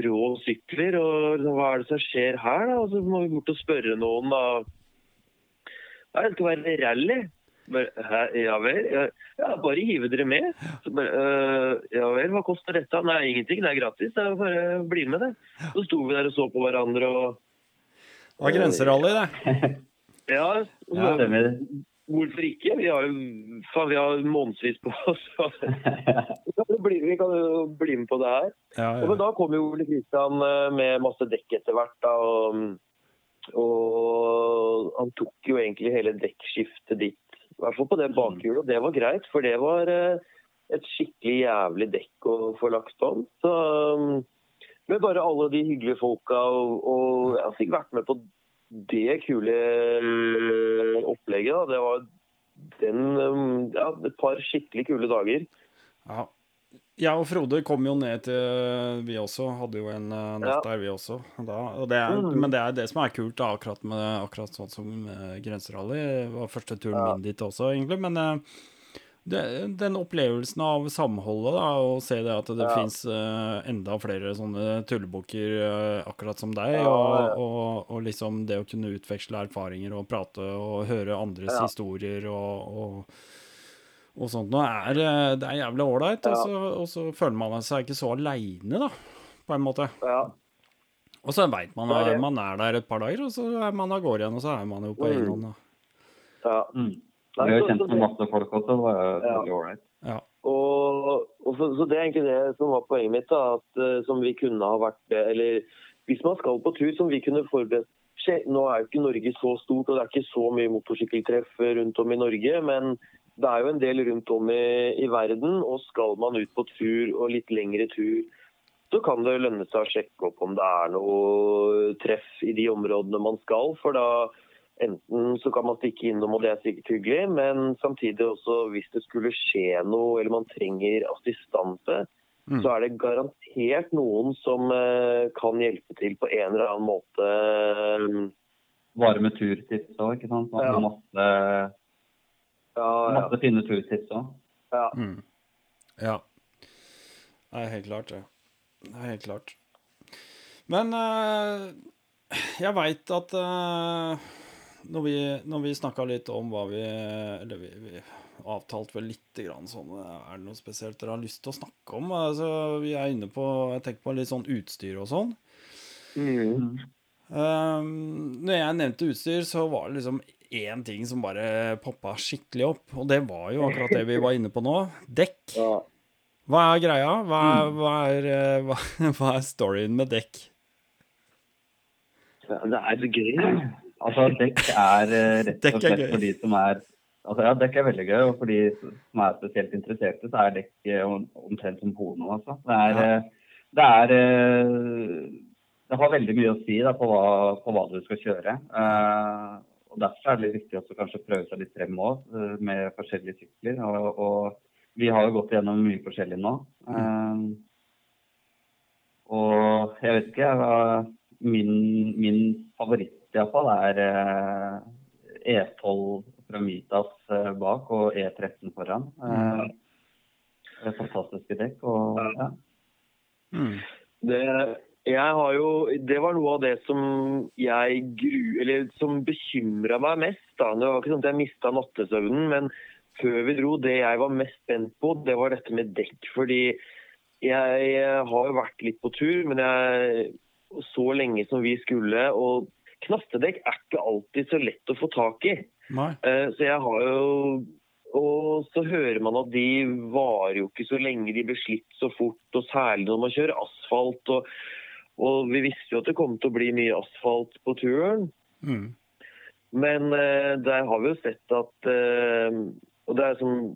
rå sykler. Og hva er det som skjer her, da? Og så må vi bort og spørre noen, da. Ja, det skal være rally. Bare, hæ, ja vel? Ja, bare hive dere med. Så bare, «Øh, ja vel, hva koster dette? Nei, ingenting, det er gratis. Det er bare bli med, det. Så sto vi der og så på hverandre og Det var grenserally, det. <laughs> Ja, Ja. Hvorfor ikke? Vi har jo vi har månedsvis på oss. så Vi kan jo bli, vi kan jo bli med på det her. Ja, Og men da kom jo Ole Kristian eh, med masse dekk etter hvert. da, og, og han tok jo egentlig hele dekkskiftet ditt. I hvert fall på det bakhjulet, og det var greit. For det var eh, et skikkelig jævlig dekk å få lagt om. Så um, med bare alle de hyggelige folka, og, og jeg fikk vært med på det kule eh, opplegget. da. Det var den, um, ja, et par skikkelig kule dager. ja. Jeg og Frode kom jo ned til Vi også hadde jo en natt Ja. der, vi også. Da, og det er, Mm. Men det er det som er kult, da, akkurat, med, akkurat sånn som grenserally. Det var første turen Ja. min dit også, egentlig. Men det, den opplevelsen av samholdet, da, og se det at det Ja. fins enda flere sånne tullebukker uh, akkurat som deg, Ja, og, og, og liksom det å kunne utveksle erfaringer og prate og høre andres Ja. historier og, og og sånt nå er eh, det er jævlig ålreit, og, Ja. så- og så føler man seg ikke så aleine, da, på en måte. Ja, Og så veit man at man er der et par dager, og så er man av gårde igjen, og så er man jo på egen Mm. hånd. da. ja. Mm. Nei, Vi har kjent med masse folk også. Det var jo Ja. ålreit. Ja. Og, og så, så det er egentlig det som var poenget mitt. da, at eh, Som vi kunne ha vært det, Eller hvis man skal på tur, som vi kunne forberedt Skje- Nå er jo ikke Norge så stort, og det er ikke så mye motorsykkeltreff rundt om i Norge. Men det er jo en del rundt om i, i verden, og skal man ut på tur og litt lengre tur, så kan det lønne seg å sjekke opp om det er noe treff i de områdene man skal. For da enten så kan man stikke innom, og det er sikkert hyggelig, men samtidig også hvis det skulle skje noe, eller man trenger assistanse, Mm. så er det garantert noen som uh, kan hjelpe til på en eller annen måte. Vare med turtips òg, ikke sant. Man Ja. måtte, Ja, ja. finne turtips òg. ja. Mm. ja. Det er helt klart, det. Det er helt klart. Men uh, jeg veit at eh, når vi, når vi snakka litt om hva vi Eller vi, vi avtalte vel lite grann sånn Er det noe spesielt dere har lyst til å snakke om? Altså, vi er inne på Jeg tenker på litt sånn utstyr og sånn. Mm. Um, når jeg nevnte utstyr, så var det liksom én ting som bare poppa skikkelig opp. Og det var jo akkurat det vi var inne på nå. Dekk. Hva er greia? Hva er, hva er, eh, hva, <laughs> hva er storyen med dekk? Det er så gøy. Altså, dekk er eh, rett og slett for de som er Altså, ja, dekk er veldig gøy, og for de som er spesielt interesserte, så er dekk eh, omtrent som porno, altså. Det er, Ja. eh, det er Det har veldig mye å si da, på, hva, på hva du skal kjøre. Uh, og Derfor er det viktig også kanskje prøve seg litt frem òg, med forskjellige sykler. Og, og vi har jo gått gjennom mye forskjellig nå. Uh, og jeg vet ikke, hva- min, min favoritt iallfall er eh, E12 fra Mitas eh, bak og E13 foran. Mm. det er fantastiske dekk. Og, ja. Mm. Det, jeg har jo, det var noe av det som jeg gru, eller som bekymra meg mest. Da. Det var ikke sånn at jeg mista nattesøvnen, men før vi dro, det jeg var mest spent på, det var dette med dekk. Fordi jeg har jo vært litt på tur, men jeg så lenge som vi skulle. Og knastedekk er ikke alltid så lett å få tak i. Eh, Så jeg har jo Og så hører man at de varer jo ikke så lenge, de blir slitt så fort. Og særlig når man kjører asfalt. Og, og vi visste jo at det kom til å bli mye asfalt på turen. Mm. Men uh, der har vi jo sett at uh, Og det er som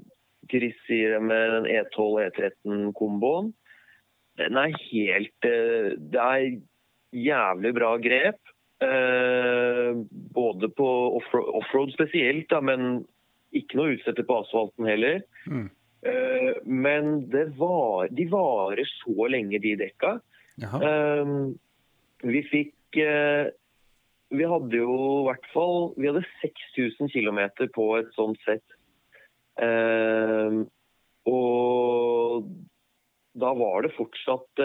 Chris sier med den E E12-E13-komboen. Den er helt uh, Det er jævlig bra grep. Eh, både på offroad, spesielt, da, men ikke noe utsette på asfalten heller. Mm. Eh, men det var, de varer så lenge, de dekka. Ehm, vi fikk Vi hadde jo i hvert fall Vi hadde 6000 km på et sånt sett. Og da var det fortsatt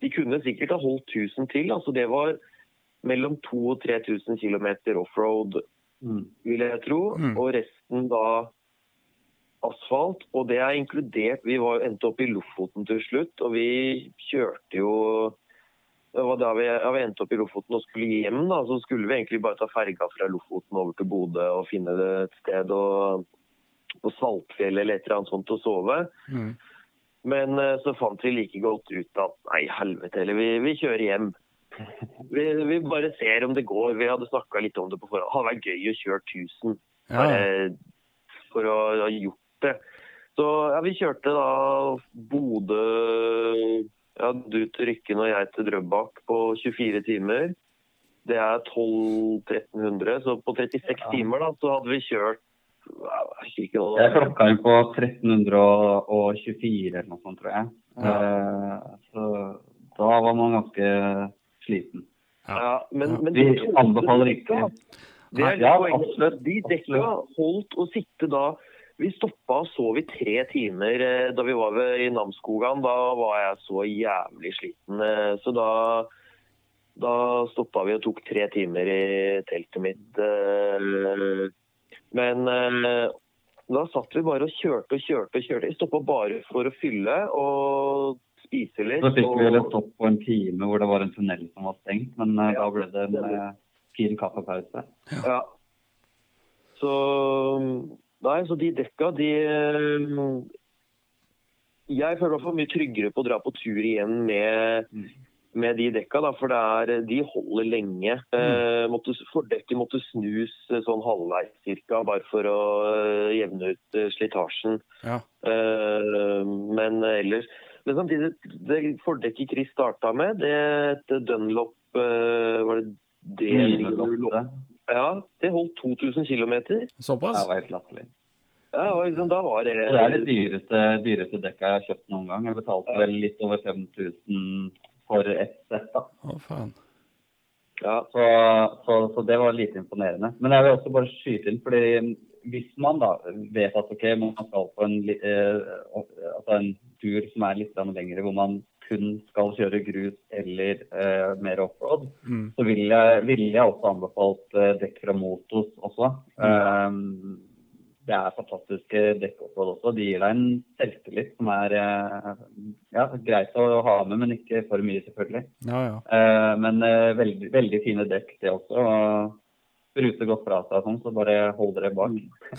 De kunne sikkert ha holdt 1000 til. altså Det var mellom 2000 og 3000 km offroad, Mm. vil jeg tro. Mm. Og resten da asfalt. Og det er inkludert Vi var endte opp i Lofoten til slutt, og vi kjørte jo det var da vi, ja, vi endte opp i Lofoten og skulle hjem. da, Så skulle vi egentlig bare ta ferga fra Lofoten over til Bodø og finne et sted og, på Saltfjellet eller et eller annet sånt å sove. Mm. Men eh, så fant vi like godt ut at nei, helvete heller, vi, vi kjører hjem. <laughs> Vi, vi bare ser om det går. Vi hadde snakka litt om det på forhånd. Det hadde vært gøy å kjøre 1000 Ja. eh, for å ha gjort det. Så ja, vi kjørte da Bodø ja, Du til Rykken og jeg til Drøbak på 24 timer. Det er 1200-1300, så på 36 Ja. timer da, så hadde vi kjørt ja, jeg. Jeg klokka inn på 1324 eller noe sånt, tror jeg. Eh, så da var man ganske sliten. Ja, men, men de, de anbefaler ikke Det er Ja, absolutt, De dekka holdt å sitte da Vi stoppa og sov i tre timer eh, da vi var ved, i Namsskogan. Da var jeg så jævlig sliten. eh, Så da, da stoppa vi og tok tre timer i teltet mitt. eh, Men da satt vi bare og kjørte og kjørte og kjørte. Vi stoppa bare for å fylle og spise litt. Så fikk vi vel et stopp på en time hvor det var en tunnel som var stengt, men ja, da ble det en det fin kaffepause. Ja. Så Nei, så de dekka, de eh, Jeg føler meg for mye tryggere på å dra på tur igjen med, Mm. med de dekka, da, for det er, de holder lenge. Eh, måtte, fordekket måtte snus eh, sånn halvveis cirka, bare for å eh, jevne ut eh, slitasjen. Ja. Eh, men ellers Men samtidig, det fordekket Chris starta med, det et Dunlop eh, Var det det? Ja, det holdt 2000 km. Såpass? Det var helt latterlig. Ja, og liksom, da var det Og det er det dyreste, dyreste dekka jeg har kjøpt noen gang. Jeg betalte vel litt over 5000 for ett sett. da. Å, faen. Ja, Så, så, så det var lite imponerende. Men jeg vil også bare skyte inn, fordi hvis man da vet at okay, man skal på en, eh, altså en tur som er litt lengre, hvor man kun skal kjøre grus eller eh, mer offroad, Mm. så ville jeg, vil jeg også anbefalt eh, dekk fra Motos også. Um, det er fantastiske dekk offroad også. De gir deg en selvtillit som er ja, greit å ha med, men ikke for mye, selvfølgelig. Ja, ja. Eh, men veldig, veldig fine dekk, det også. Bruser godt fra seg sånn, så bare hold dere bak. <laughs>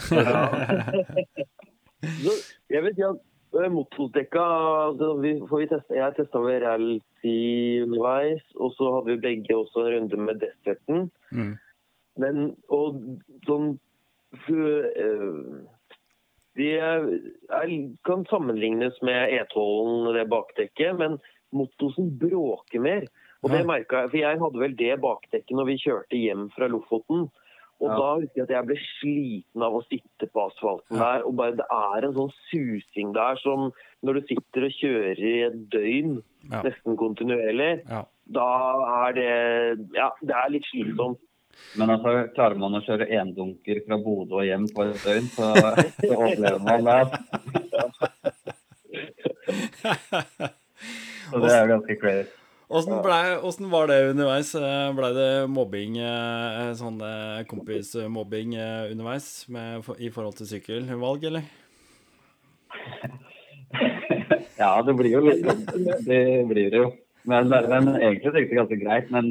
så jeg vet ja, at motordekka altså, vi, vi teste, Jeg testa med Rally underveis, og så hadde vi begge også en runde med Deserten. Mm. Men og sånn øh, De er, er, kan sammenlignes med E12-en, det bakdekket, men Motosen bråker mer. Og det Ja. merket jeg, for jeg hadde vel det bakdekket når vi kjørte hjem fra Lofoten. Og Ja. da husker jeg at jeg ble sliten av å sitte på asfalten der. Og bare det er en sånn susing der som når du sitter og kjører i et døgn, Ja. nesten kontinuerlig, ja. da er det Ja, det er litt slitsomt. Men altså, klarer man å kjøre endunker fra Bodø og hjem på et døgn, så, <laughs> så overlever man det. Så det er ganske crazy. Åssen ja. var det underveis? Blei Ble det mobbing, eh, sånn eh, kompismobbing eh, underveis med, i forhold til sykkelvalg, eller? <laughs> Ja, det blir jo litt sånn. Det blir det jo. Men, men egentlig gikk det ganske greit. Men,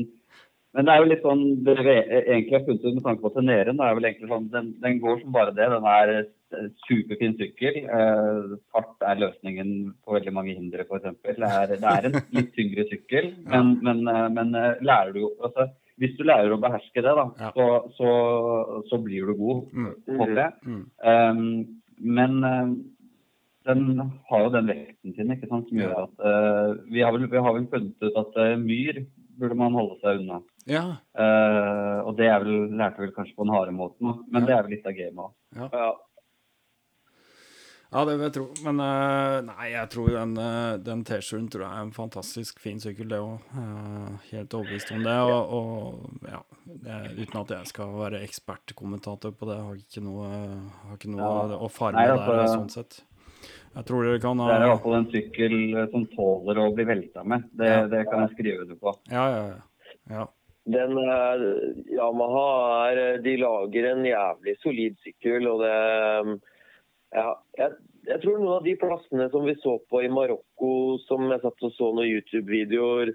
men det er jo litt sånn det vi egentlig har funnet ut med tanke på Teneren. Er vel egentlig sånn, den, den går som bare det. Den er eh, superfin sykkel. Eh, fart er løsningen på veldig mange hindre, f.eks. Det, er- det er en litt tyngre sykkel, <laughs> men, men, eh, men eh, lærer du jo altså, hvis du lærer å beherske det, da, Ja. så, så, så blir du god, Mm. det. jeg. Mm. Um, men um, den har jo den vekten sin, ikke sant, som gjør at uh, vi, har vel, vi har vel funnet ut at uh, myr burde man holde seg unna. Ja. Uh, og det er vel, lærte vel kanskje på den harde måten, men men det er vel litt av gamet òg. Ja. Ja, det vil jeg tro. Men uh, nei, jeg tror den, eh, den T-skjorten tror jeg er en fantastisk fin sykkel, det òg. helt overbevist om det. Og, og ja, det, uten at jeg skal være ekspertkommentator på det, har ikke noe, har ikke noe Ja. å farme Nei, altså- der, sånn sett. Jeg tror dere kan Det er i hvert fall en sykkel som tåler å bli velta med. Det, Ja. det kan jeg skrive under på. Ja, ja, ja. Den er, Yamaha er De lager en jævlig solid sykkel, og det ja, jeg, jeg tror noen av de plassene som vi så på i Marokko, som jeg satt og så noen YouTube-videoer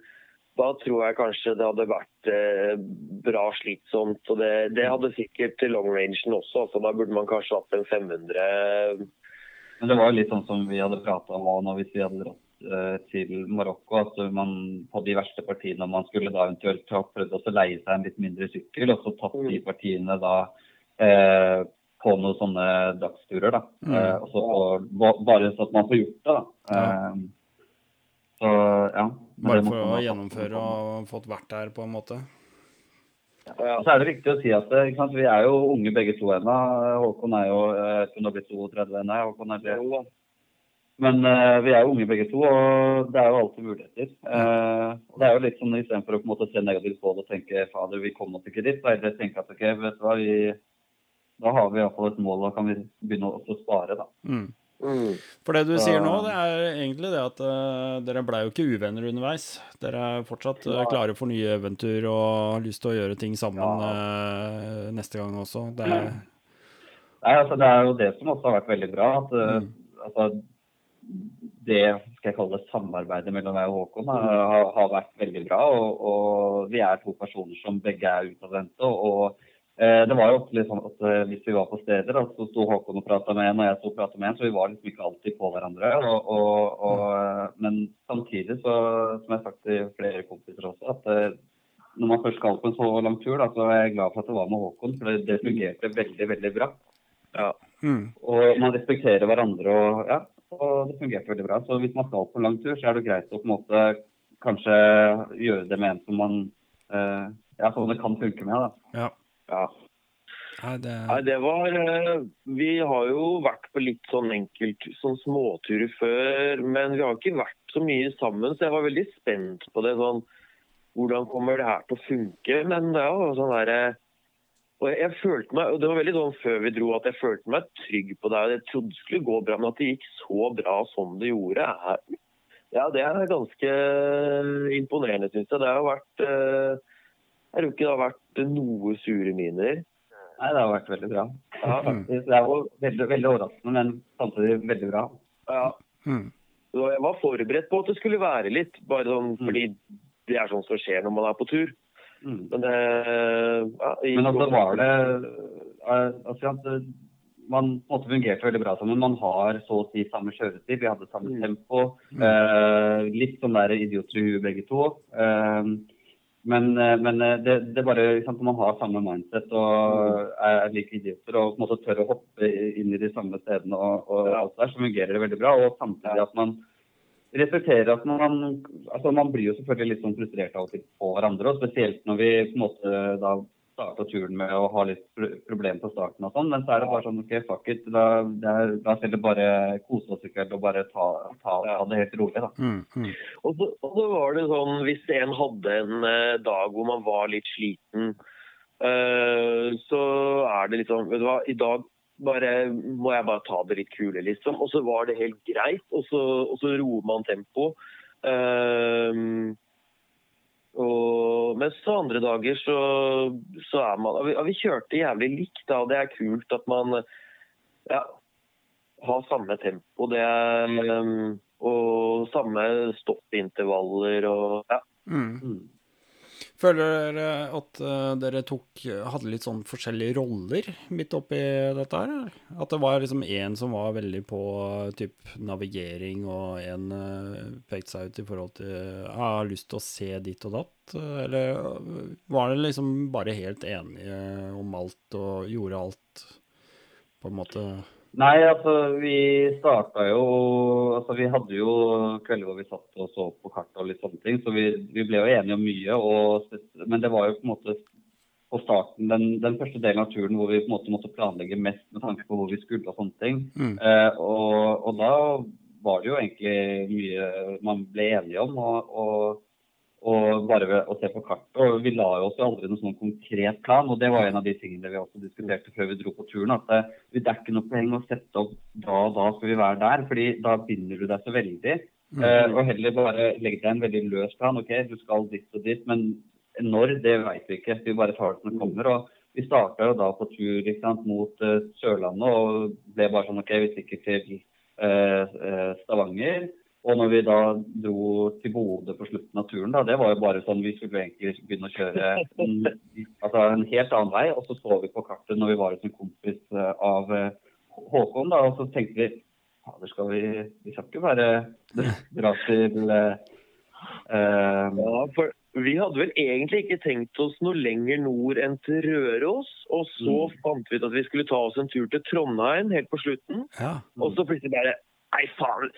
da tror jeg kanskje det hadde vært eh, bra slitsomt. Og det, det hadde sikkert long rangen også. altså Da burde man kanskje hatt en 500 Men det var jo litt sånn som vi hadde prata om hva hvis vi hadde dratt eh, til Marokko. Altså man på de verste partiene man skulle da eventuelt ha prøvd å leie seg en litt mindre sykkel, og så tatt de partiene da eh, på noen sånne dagsturer. da. Mm. Eh, og så og, Bare så at man får gjort det. da. Eh, så ja. men Bare for å gjennomføre og fått vært der, på en måte. ja. Og så er det viktig å si at ikke sant, vi er jo unge begge to ennå. Håkon er jo eh, hun har blitt 32 ennå. Håkon er det. Men uh, vi er jo unge begge to, og det er jo alltid muligheter. Uh, og det er jo litt sånn Istedenfor å på en måte se negativt på det og tenke fader, vi kom oss ikke dit, så heller tenke at ok, vet du hva, vi, da har vi iallfall et mål, da kan vi begynne å spare, da. Mm. Mm. For det du sier nå, det er egentlig det at uh, dere blei jo ikke uvenner underveis. Dere er fortsatt uh, klare for nye eventyr og har lyst til å gjøre ting sammen uh, neste gang også. Det er, Nei, altså Det er jo det som også har vært veldig bra. at Mm. altså, Det skal jeg kalle det, samarbeidet mellom meg og Håkon har, har vært veldig bra. Og, og vi er to personer som begge er utadvendte. Og eh, det var jo ofte litt sånn at eh, hvis vi var på steder, da, så sto Håkon og prata med en, og jeg sto og prata med en, så vi var liksom ikke alltid på hverandre. Og, og, og, eh, men samtidig, så, som jeg har sagt til flere kompiser også, at eh, når man først skal på en så lang tur, da, så er jeg glad for at det var med Håkon. For det, det fungerte veldig, veldig bra. mm, Og man respekterer hverandre og ja, og det fungerte veldig bra. Så hvis man skal på lang tur, så er det greit å på en måte kanskje gjøre det med en som man uh, ja, som det kan funke med. da. ja. Ja. Nei, det Nei, det var eh, Vi har jo vært på litt sånn enkelt sånn småturer før, men vi har ikke vært så mye sammen, så jeg var veldig spent på det. sånn Hvordan kommer det her til å funke? Men det er jo sånn derre og jeg, følte meg, og Det var veldig sånn før vi dro at jeg følte meg trygg på det. Jeg trodde det skulle gå bra, men at det gikk så bra som det gjorde, er, ja, det er ganske imponerende, syns jeg. Det har vært eh, Jeg tror ikke det har vært noe sure miner. Nei, det har vært veldig bra. Ja. Faktisk. Det er jo veldig, veldig overraskende, men samtidig veldig bra. Ja. mm, Så jeg var forberedt på at det skulle være litt, bare sånn fordi det er sånn som skjer når man er på tur. Mm. Men det ja, Men altså var det eh, altså, at Man på en måte fungerte veldig bra sammen. Man har så å si samme kjøretid. Vi hadde samme Mm. tempo. Eh, litt sånn der idioter i huet begge to. Eh, men eh, men eh, det, det bare sant, Man har samme mindset og er like idioter og på en måte tør å hoppe inn i de samme stedene og, og alt der, så fungerer det veldig bra. Og samtidig at man respekterer at man altså Man blir jo selvfølgelig litt sånn frustrert av og til på hverandre, og spesielt når vi på en måte da starta turen med å ha litt problemer på starten og sånn, men så er det bare sånn OK, fuck it. Da, det er, da skal vi bare kose oss i kveld og bare ta, ta, ta det helt rolig, da. mm, mm. Og så, og så var det sånn, hvis en hadde en eh, dag hvor man var litt sliten, uh, så er det litt sånn Vet du hva, i dag bare, må jeg bare ta det litt kule, liksom. Og så var det helt greit, og så, og så roer man tempo. Um, og, mens så andre dager så, så er man og vi, og vi kjørte jævlig likt, da. og Det er kult at man ja, har samme tempo. Det er, um, og samme stoppintervaller og ja. Mm. Føler dere at uh, dere tok, hadde litt sånn forskjellige roller midt oppi dette her? At det var liksom én som var veldig på typ navigering, og en uh, pekte seg ut i forhold til jeg har lyst til å se ditt og datt? Eller var dere liksom bare helt enige om alt og gjorde alt på en måte? Nei, altså vi starta jo Altså vi hadde jo kvelder hvor vi satt og så på kart og litt sånne ting, så vi, vi ble jo enige om mye. Og, men det var jo på en måte på starten, den, den, første delen av turen hvor vi på en måte måtte planlegge mest med tanke på hvor vi skulle og sånne ting. Mm. Eh, og, og, da var det jo egentlig mye man ble enige om. og, og og bare ved å se på kartet. Og vi la jo oss aldri noen sånn konkret plan, og det var en av de tingene vi også diskuterte før vi dro på turen. At det, det er ikke noe poeng å sette opp da og da skal vi være der, fordi da binder du deg så veldig. Mm. Uh, og heller bare legge deg en veldig løs plan. OK, du skal dit og dit, men når, det vet vi ikke. Vi bare tar det som det kommer. og vi starta da på tur sant, mot uh, Sørlandet og ble bare sånn OK, vi stikker til uh, Stavanger. Og når vi da dro til Bodø på slutten av turen, da, det var jo bare sånn vi skulle egentlig begynne å kjøre en, altså en helt annen vei. Og så så vi på kartet når vi var hos en kompis eh, av eh, Håkon, da, og så tenkte vi fader, skal vi Vi skal ikke bare dra til uh, Ja, for vi hadde vel egentlig ikke tenkt oss noe lenger nord enn til Røros. Og så mm. fant vi ut at vi skulle ta oss en tur til Trondheim helt på slutten. Ja. Mm. Og så plutselig bare Nei, faen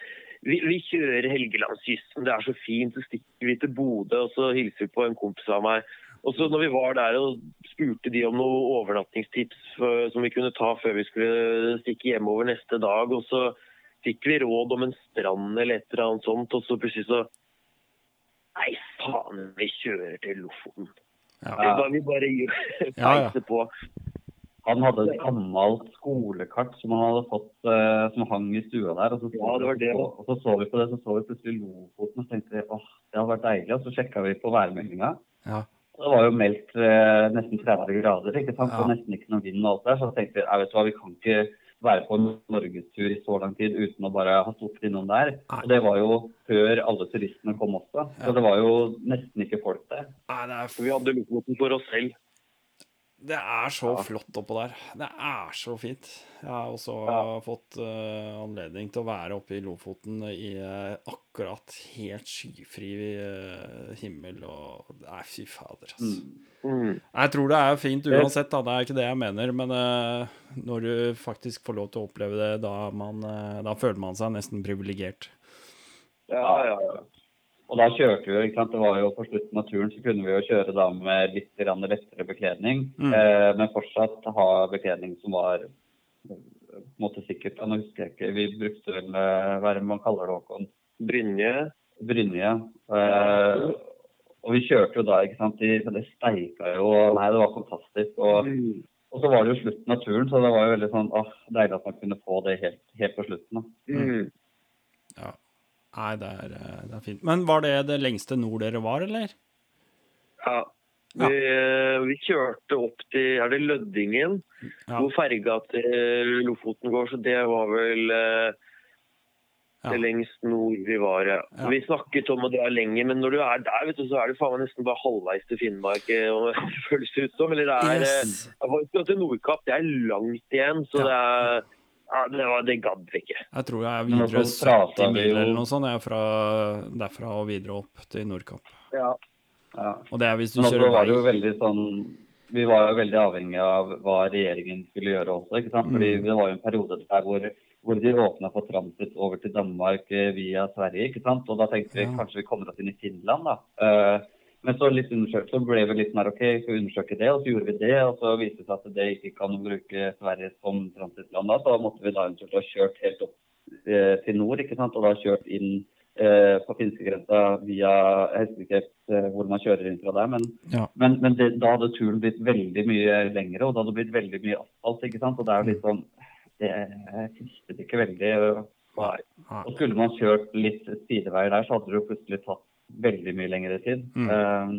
vi, vi kjører Helgelandskysten, det er så fint. Så stikker vi til Bodø og så hilser vi på en kompis av meg. Og så når vi var der og spurte de om noen overnattingstips for, som vi kunne ta før vi skulle stikke hjemover neste dag, og så fikk vi råd om en strand eller et eller annet sånt, og så plutselig så Nei, faen, vi kjører til Lofoten. Ja. Det var vi bare gjør, ja, ja. <laughs> på. Han hadde et gammelt skolekart som han hadde fått, uh, som hang i stua der. Og så, ja, det var det. Og, og så så vi på det, så så vi plutselig Lofoten og tenkte åh, det hadde vært deilig. Og så sjekka vi på værmeldinga. Ja. Det var jo meldt uh, nesten 30 grader, ikke sant? Ja. og nesten ikke noe vind og alt der. Så tenkte vi jeg vet hva, vi kan ikke være på en norgestur i så lang tid uten å bare ha stoppet innom der. Nei. Og det var jo før alle turistene kom også. Så det var jo nesten ikke folk der. Nei, det er... Vi hadde Lofoten for oss selv. Det er så ja. flott oppå der. Det er så fint. Jeg har også ja. fått uh, anledning til å være oppe i Lofoten i uh, akkurat helt skyfri uh, himmel og Nei, fy fader, altså. Mm. Mm. Jeg tror det er fint uansett, da. Det er ikke det jeg mener. Men når du faktisk får lov til å oppleve det, da, man, da føler man seg nesten privilegert. Ja, ja, ja. Og da kjørte vi jo, ikke sant? Det var jo På slutten av turen så kunne vi jo kjøre da med litt lettere bekledning, mm. eh, men fortsatt ha bekledning som var på en måte sikkert. Nå husker jeg ikke, vi brukte vel eh, hva er det man kaller det, Håkon? Brynje. Brynje. Eh, og vi kjørte jo da, ikke sant. Det steika jo. Nei, det var fantastisk. Og, mm. og, så var det jo slutten av turen, så det var jo veldig sånn åh, deilig at man kunne få det helt, helt på slutten. da. Mm. Ja. Nei, det er, eh, det er, fint. Men var det det lengste nord dere var, eller? Ja. Vi, ja. vi kjørte opp til er det Løddingen, ja. hvor ferga til Lofoten går. Så det var vel eh, ja. det lengst nord vi var. Ja. Vi snakket om å dra lenger, men når du er der, vet du, så er du faen meg nesten bare halvveis til Finnmark. Eh, <laughs> føles det ut som. Eller det er yes. til Nordkapp, det er langt igjen. så det er ja, det, var, det gadd vi ikke. Jeg tror jeg er videre 70 mil eller noe sånt. Jeg er fra, derfra og videre opp til Nordkapp. Ja. ja. Og det er hvis du kjører var jo veldig sånn vi var jo veldig avhengig av hva regjeringen skulle gjøre også. ikke sant? Fordi mm. Det var jo en periode der hvor, hvor de åpna for transit over til Danmark eh, via Sverige. ikke sant? Og Da tenkte vi ja. kanskje vi kommer oss inn i Finland. da. Uh, men så litt undersøkt, så ble vi litt mer OK, skal vi undersøke det? Og så gjorde vi det. Og så viste det seg at det ikke kan bruke Sverige som transittland. Da så måtte vi da eventuelt ha kjørt helt opp eh, til nord, ikke sant. Og da kjørt inn eh, på finskegrensa via Jeg eh, hvor man kjører inn fra der, men, ja. men, men det, da hadde turen blitt veldig mye lengre, og det hadde blitt veldig mye asfalt, ikke sant. Og det er jo litt sånn Det fristet ikke veldig. Og, og skulle man kjørt litt sideveier der, så hadde det jo plutselig tatt veldig mye lengre tid. Mm. Uh,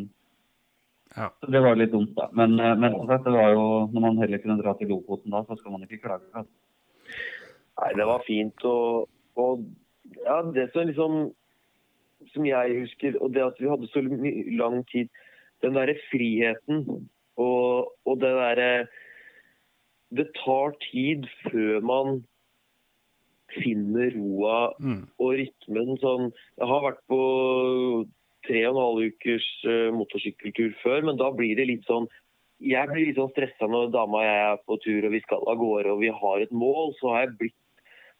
ja. Så det var litt dumt, da. Men, uh, men det var jo, når man heller kunne dra til Lofoten da, så skal man ikke klage. Altså. Nei, det var fint. Og, og ja, det som liksom som jeg husker, og det at vi hadde så lang tid den derre friheten og, og det derre Det tar tid før man finner roa Mm. og rytmen sånn Jeg har vært på tre og en halv ukers uh, motorsykkeltur før, men da blir det litt sånn Jeg blir litt sånn stressa når dama og jeg er på tur og vi skal av gårde og vi har et mål. Så har jeg blitt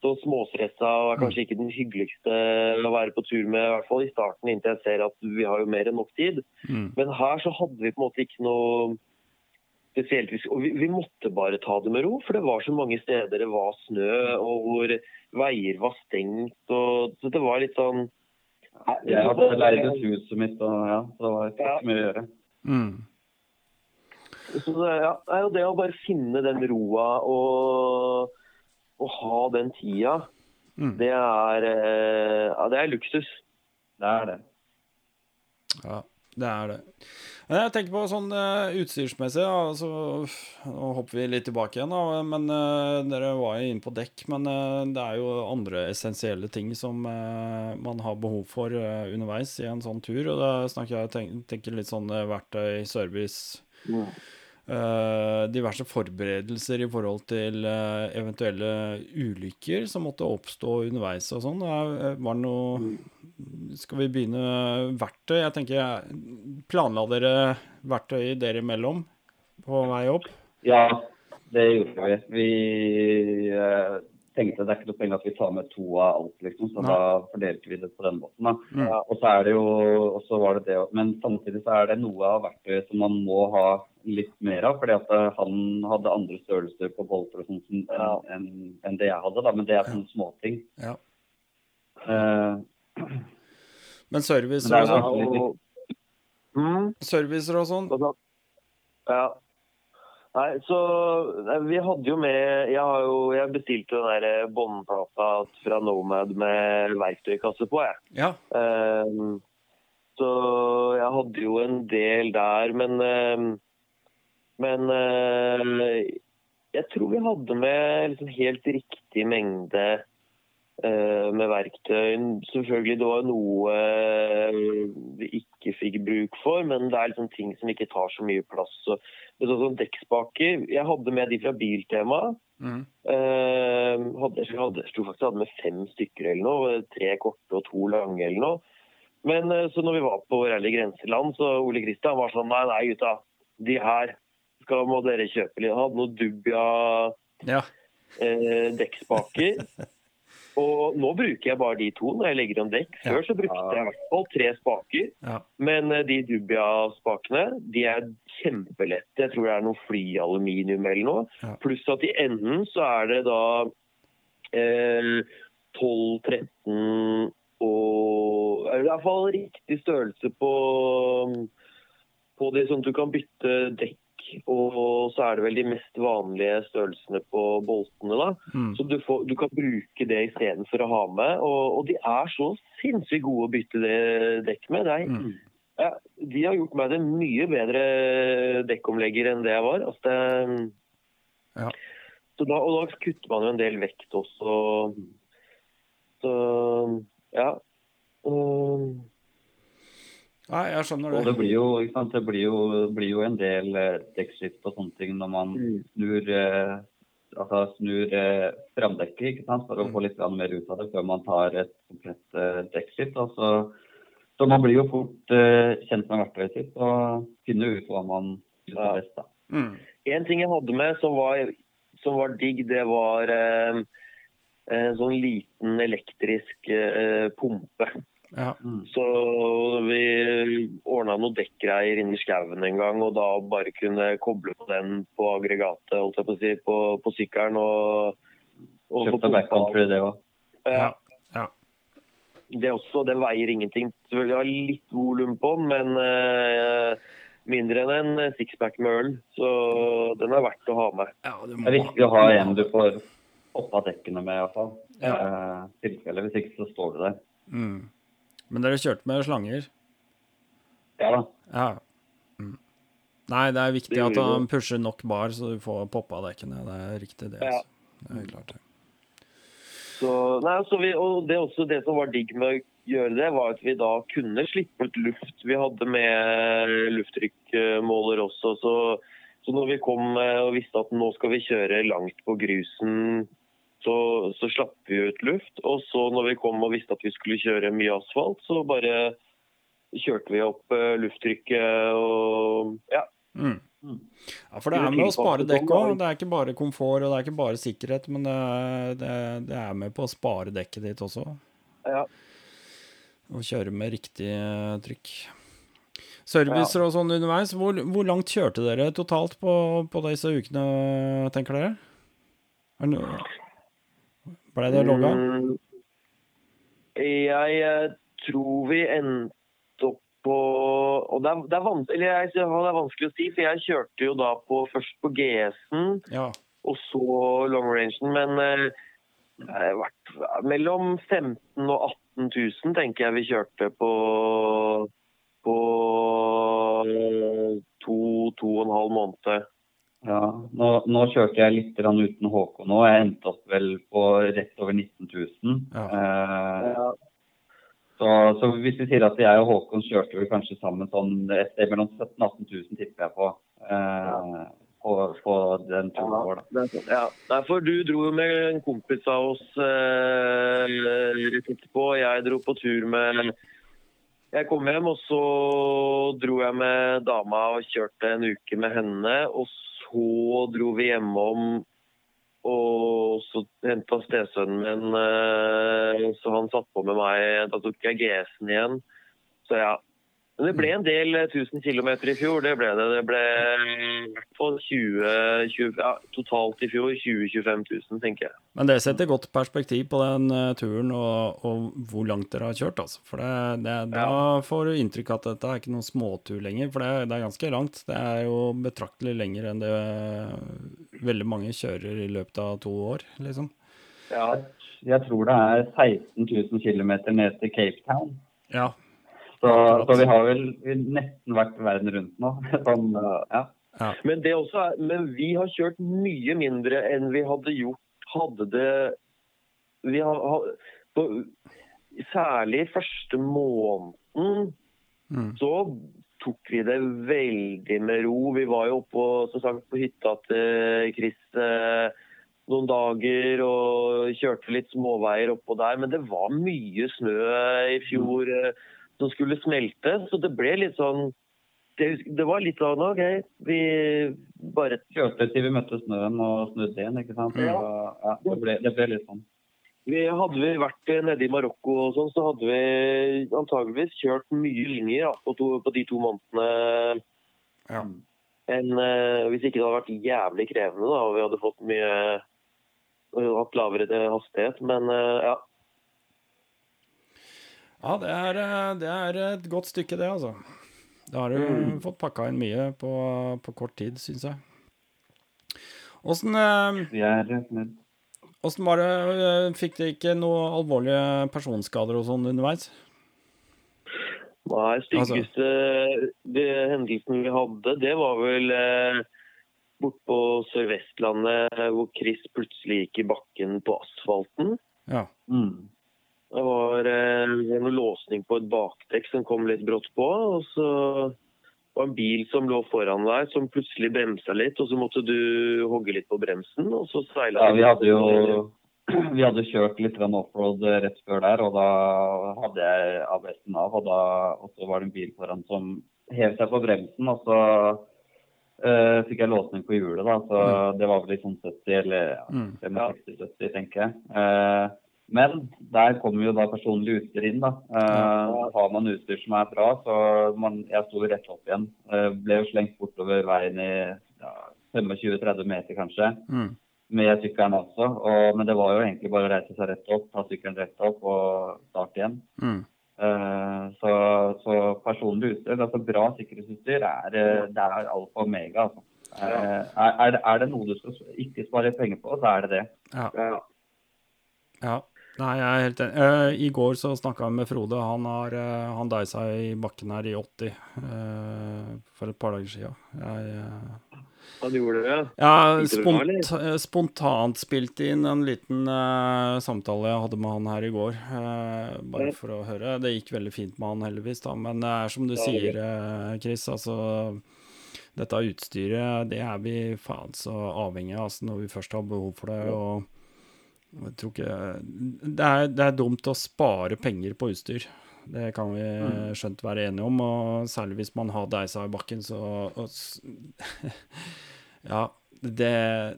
så småstressa og er kanskje ikke den hyggeligste å være på tur med, i hvert fall i starten, inntil jeg ser at vi har jo mer enn nok tid. Mm. Men her så hadde vi på en måte ikke noe spesielt. vi- Og vi, vi måtte bare ta det med ro, for det var så mange steder det var snø, og hvor veier var stengt. Og, så det var litt sånn Jeg hadde leid ut huset mitt, og ja, så det var ikke mye å gjøre. Mm. Så det, ja, det er jo det å bare finne den roa og, og ha den tida, Mm. det er, eh, ja, det er luksus. Det er det. Ja, det er det. Jeg tenker på sånn eh, utstyrsmessig, da, så nå hopper vi litt tilbake igjen, da. Men eh, dere var jo inne på dekk. Men eh, det er jo andre essensielle ting som man har behov for underveis i en sånn tur. Og da snakker jeg tenk, tenker litt sånn verktøy, service eh, diverse forberedelser i forhold til eh, eventuelle ulykker som måtte oppstå underveis og sånn. Eh, Var det noe Skal vi begynne verktøy? Jeg tenker, Planla dere verktøy dere imellom på vei opp? Ja, det gjorde vi. Vi eh, tenkte det er ikke noe poeng at vi tar med to av alt, liksom. Så Nei. da fordelte vi det på den måten. da. Mm. Ja. Og så er det jo, og så var det det, Men samtidig så er det noe av verktøyet som man må ha litt mer av. fordi at eh, han hadde andre størrelser på bolter og sånt enn Ja. en, en det jeg hadde. da, Men det er sånne småting. Ja. Uh, <clears throat> Men servicer Men og sånn? og, mm, Servicer og sånn? ja. Nei, så nei, Vi hadde jo med Jeg, har jo, jeg bestilte den der båndplata fra Nomad med verktøykasse på. jeg. Ja. Uh, så jeg hadde jo en del der, men ehm, Men eh, jeg tror vi hadde med liksom helt riktig mengde eh, med verktøy. Selvfølgelig det var noe eh, vi ikke fikk bruk for, men det er liksom ting som ikke tar så mye plass. Så, sånn som dekkspaker, Jeg hadde med de fra Biltema. Mm. Hadde, jeg hadde, jeg tror faktisk jeg hadde med fem stykker eller noe. Tre korte og to lange eller noe. Men så når vi var på Rally Grenseland, så Ole Kristian var sånn Nei, nei, gutta. De her skal, må dere kjøpe litt. Han hadde noen Dubia Ja. eh. <laughs> Og nå bruker jeg bare de to når jeg legger om dekk. Før så brukte jeg i hvert fall tre spaker. ja. Men eh, de Dubia-spakene de er kjempelette. Jeg tror det er noe flyaluminium eller noe. Ja. Pluss at i enden så er det da eh, 12, 13 og I hvert fall riktig størrelse på, på det, sånn at du kan bytte dekk. Og så er det vel de mest vanlige størrelsene på boltene. da. Mm. Så du, får, du kan bruke det istedenfor å ha med. Og, og de er så sinnssykt gode å bytte det dekk med. Det er, Mm. ja, de har gjort meg til mye bedre dekkomlegger enn det jeg var. Altså det, Ja. så da, og da kutter man jo en del vekt også. Så ja. Um, Nei, jeg skjønner Og det det. blir jo, ikke sant? Det blir jo, blir jo en del eh, dekkskift og sånne ting når man Mm. snur, eh, altså snur eh, framdekket ikke sant? for å få litt mer ut av det før man tar et komplett eh, dekkskift. Altså, Så, man blir jo fort eh, kjent med verktøyet sitt og finner ut hva man vil er best. da. Mm. En ting jeg hadde med som var, som var digg, det var eh, en sånn liten elektrisk eh, pumpe. Ja. Mm. Så vi ordna noen dekkgreier inni skauen en gang, og da bare kunne koble på den på aggregatet, holdt jeg på å si, på, på sykkelen og, og Kjøpte backcountry det òg. Ja, Ja. det også, det veier ingenting. Selvfølgelig har litt volum på den, men eh, mindre enn en sixpack med øl. Så den er verdt å ha med. ja det Det er viktig å ha en du får hoppa dekkene med, iallfall. Ja. Eh, tilfelle. Hvis ikke så står du der. Mm. Men dere kjørte med slanger? Ja da. Ja. Mm. Nei, det er viktig Det at han pusher nok bar, så du får poppa dekkene. Det er riktig, det. Ja. Altså. Det er klart det. Så, nei, så vi, og det også det som var digg med, å gjøre det, var at vi da kunne slippe ut luft. Vi hadde med lufttrykkmåler også. Så, så når vi kom eh, og visste at nå skal vi kjøre langt på grusen, så, så slapp vi ut luft. Og så når vi kom og visste at vi skulle kjøre mye asfalt, så bare kjørte vi opp eh, lufttrykket og ja. Mm. Ja, for det er med å spare dekk òg. Det er ikke bare komfort og det er ikke bare sikkerhet, men det, det, det er med på å spare dekket ditt også. Ja. Og kjøre med riktig eh, trykk. Servicer og sånn underveis, hvor, hvor, langt kjørte dere totalt på, på disse ukene, tenker dere? Ble det logga? Mm, jeg eh, tror vi endte opp på Og det er, det, er vanskelig, jeg, det er, vanskelig, å si, for jeg kjørte jo da på, først på GS-en ja. og så long rangen. Men eh, vært, mellom 15 og 18 000 tenker jeg vi kjørte på, på to, to og en halv måned. Ja, nå, nå, kjørte jeg litt uten Håkon nå. Jeg endte opp vel på rett over 19 000. Ja. Eh. Så, så, hvis vi sier at jeg og Håkon kjørte vi kanskje sammen sånn et sted mellom 17 000 18 000, tipper jeg på. Eh, på, på, den turen vår. Da. Ja, derfor du dro jo med en kompis av oss eh, etterpå. Jeg dro på tur med Jeg kom hjem, og så dro jeg med dama og kjørte en uke med henne. Og så dro vi hjemom og så henta stesønnen min, eh, så han satt på med meg. Da tok jeg GS-en igjen. Så ja. Men det ble en del 1000 km i fjor. Det ble det. Det ble på 20, 20 ja, totalt i fjor 20 000-25 000, tenker jeg. Men det setter godt perspektiv på den uh, turen og, og, hvor langt dere har kjørt. Altså. For det, det, da ja. får du inntrykk av at dette er ikke noen småtur lenger. For det, det, er ganske langt. Det er jo betraktelig lenger enn det veldig mange kjører i løpet av to år, liksom. Ja, jeg tror det er 16 000 km ned til Cape Town. Ja, så, så, vi har vel nesten vært verden rundt nå. <laughs> Sånn, ja. Ja. Men, er, men, vi har kjørt mye mindre enn vi hadde gjort hadde det vi har, på, Særlig første måneden mm. så tok vi det veldig med ro. Vi var jo oppe sagt, på hytta til Chris eh, noen dager og kjørte litt småveier oppå der. Men det var mye snø i fjor. Mm som skulle smelte. Så det ble litt sånn Det, det var litt sånn OK, vi bare Kjørte til vi møtte snøen og snudde igjen, ikke sant. Ja. ja det, ble, det, ble, litt sånn. Vi hadde vi vært nede i Marokko og sånn, så hadde vi antageligvis kjørt mye lenger ja, på, to, på, de to månedene. Ja. enn uh, hvis ikke det hadde vært jævlig krevende da, og vi hadde fått mye hatt lavere hastighet. Men uh, ja, ja, det er, eh, det er, et godt stykke, det, altså. Da har du mm. fått pakka inn mye på, på kort tid, syns jeg. Åssen eh, Åssen var det eh, Fikk dere ikke noe alvorlige personskader og sånn underveis? Nei, styggeste altså. hendelsen vi hadde, det var vel eh, bort på Sør-Vestlandet hvor Chris plutselig gikk i bakken på asfalten. Ja. Mm. Det var eh, en låsning på et bakdekk som kom litt brått på. og så var det en bil som lå foran deg, som plutselig bremsa litt. og Så måtte du hogge litt på bremsen, og så seila ja, vi hadde jo <clears throat> vi hadde kjørt litt offroad rett før der, og da hadde jeg ABS-en av. Og, da, og så var det en bil foran som hev seg på bremsen, og så uh, fikk jeg låsning på hjulet. da, så mm. Det var vel litt sånn 70 eller ja, 65-70, tenker jeg. Uh, men der kommer jo da personlig utstyr inn. da. Uh, har man utstyr som er bra, så man, Jeg sto rett opp igjen. Uh, ble jo slengt bortover veien i ja, 25-30 meter kanskje. Mm. Med sykkelen også. Og, men det var jo egentlig bare å reise seg rett opp, ta sykkelen rett opp og starte igjen. Mm. Uh, så, så, personlig utstyr, altså bra sikkerhetsutstyr, er, det er alfa og omega. Altså. Er, er, er, det noe du skal ikke spare penger på, så er det det. Ja. ja. Nei, jeg er helt enig. Uh, I går så snakka jeg med Frode. Han, har, uh, han deisa i bakken her i 80 uh, eh, for et par dager sia. Jeg, Han gjorde det, ja. Spont, spontant spilte inn en liten samtale jeg hadde med han her i går. bare for å høre. Det gikk veldig fint med han, heldigvis. da, Men det er som du sier, Chris. Altså, dette utstyret, det er vi faen så avhengig av altså, når vi først har behov for det. og ikke det er, det er dumt å spare penger på utstyr. Det kan vi Mm. skjønt være enige om, og særlig hvis man har deisa i bakken, så og, <laughs> Ja, det,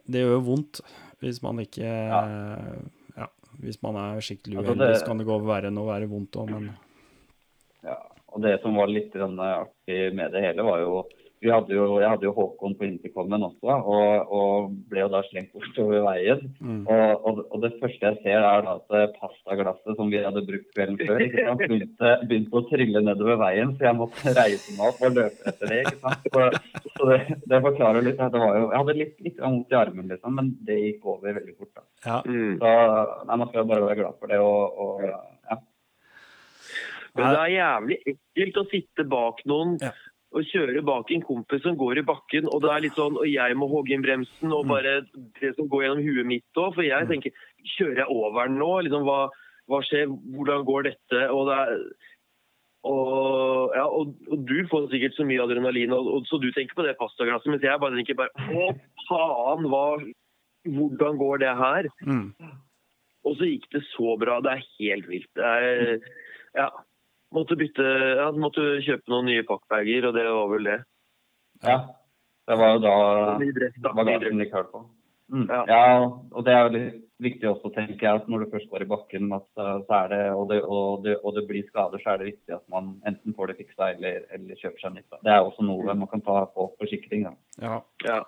det gjør vondt hvis man ikke ja. hvis man er skikkelig Altså, uheldig, det- så kan det gå verre enn å være vondt òg, men Ja, og det som var litt artig med det hele, var jo vi hadde jo, Jeg hadde jo Håkon på intercomen også, og, og ble jo da slengt bortover veien. mm. Og, og, og det første jeg ser, er da at eh, pastaglasset som vi hadde brukt kvelden før, ikke sant, <laughs> begynte, begynte å trille nedover veien, så jeg måtte reise meg opp og løpe etter det. ikke sant? Så, så det, det forklarer litt. det var jo, Jeg hadde litt, litt vondt i armen, liksom, men det gikk over veldig fort. da. ja. Mm. Så nei, man skal bare være glad for det. og, og ja. Men det er jævlig ekkelt å sitte bak noen Ja. Og kjører bak en kompis som går i bakken, og det er litt sånn, og jeg må hogge inn bremsen, og Mm. bare det som går gjennom huet mitt òg. For jeg tenker Kjører jeg over den nå? Liksom, hva, hva skjer? Hvordan går dette? Og det er og, ja, og, og du får sikkert så mye adrenalin, og, og, så du tenker på det pastaglasset. Mens jeg bare tenker bare Å, faen! Hva, hvordan går det her? Mm. Og så gikk det så bra. Det er helt vilt. Det er, ja, måtte bytte ja, måtte kjøpe noen nye pakkbager, og det var vel det. ja. Det var jo da bagasjen gikk høl på. Mm. Ja. Ja. og det er jo litt viktig også, tenker jeg, at når du først går i bakken, at, uh, så er det, og, det, og, det, og det blir skader, så er det viktig at man enten får det fiksa eller, eller kjøper seg nytt. Det er også noe man kan ta på forsikring. da. ja. Ja.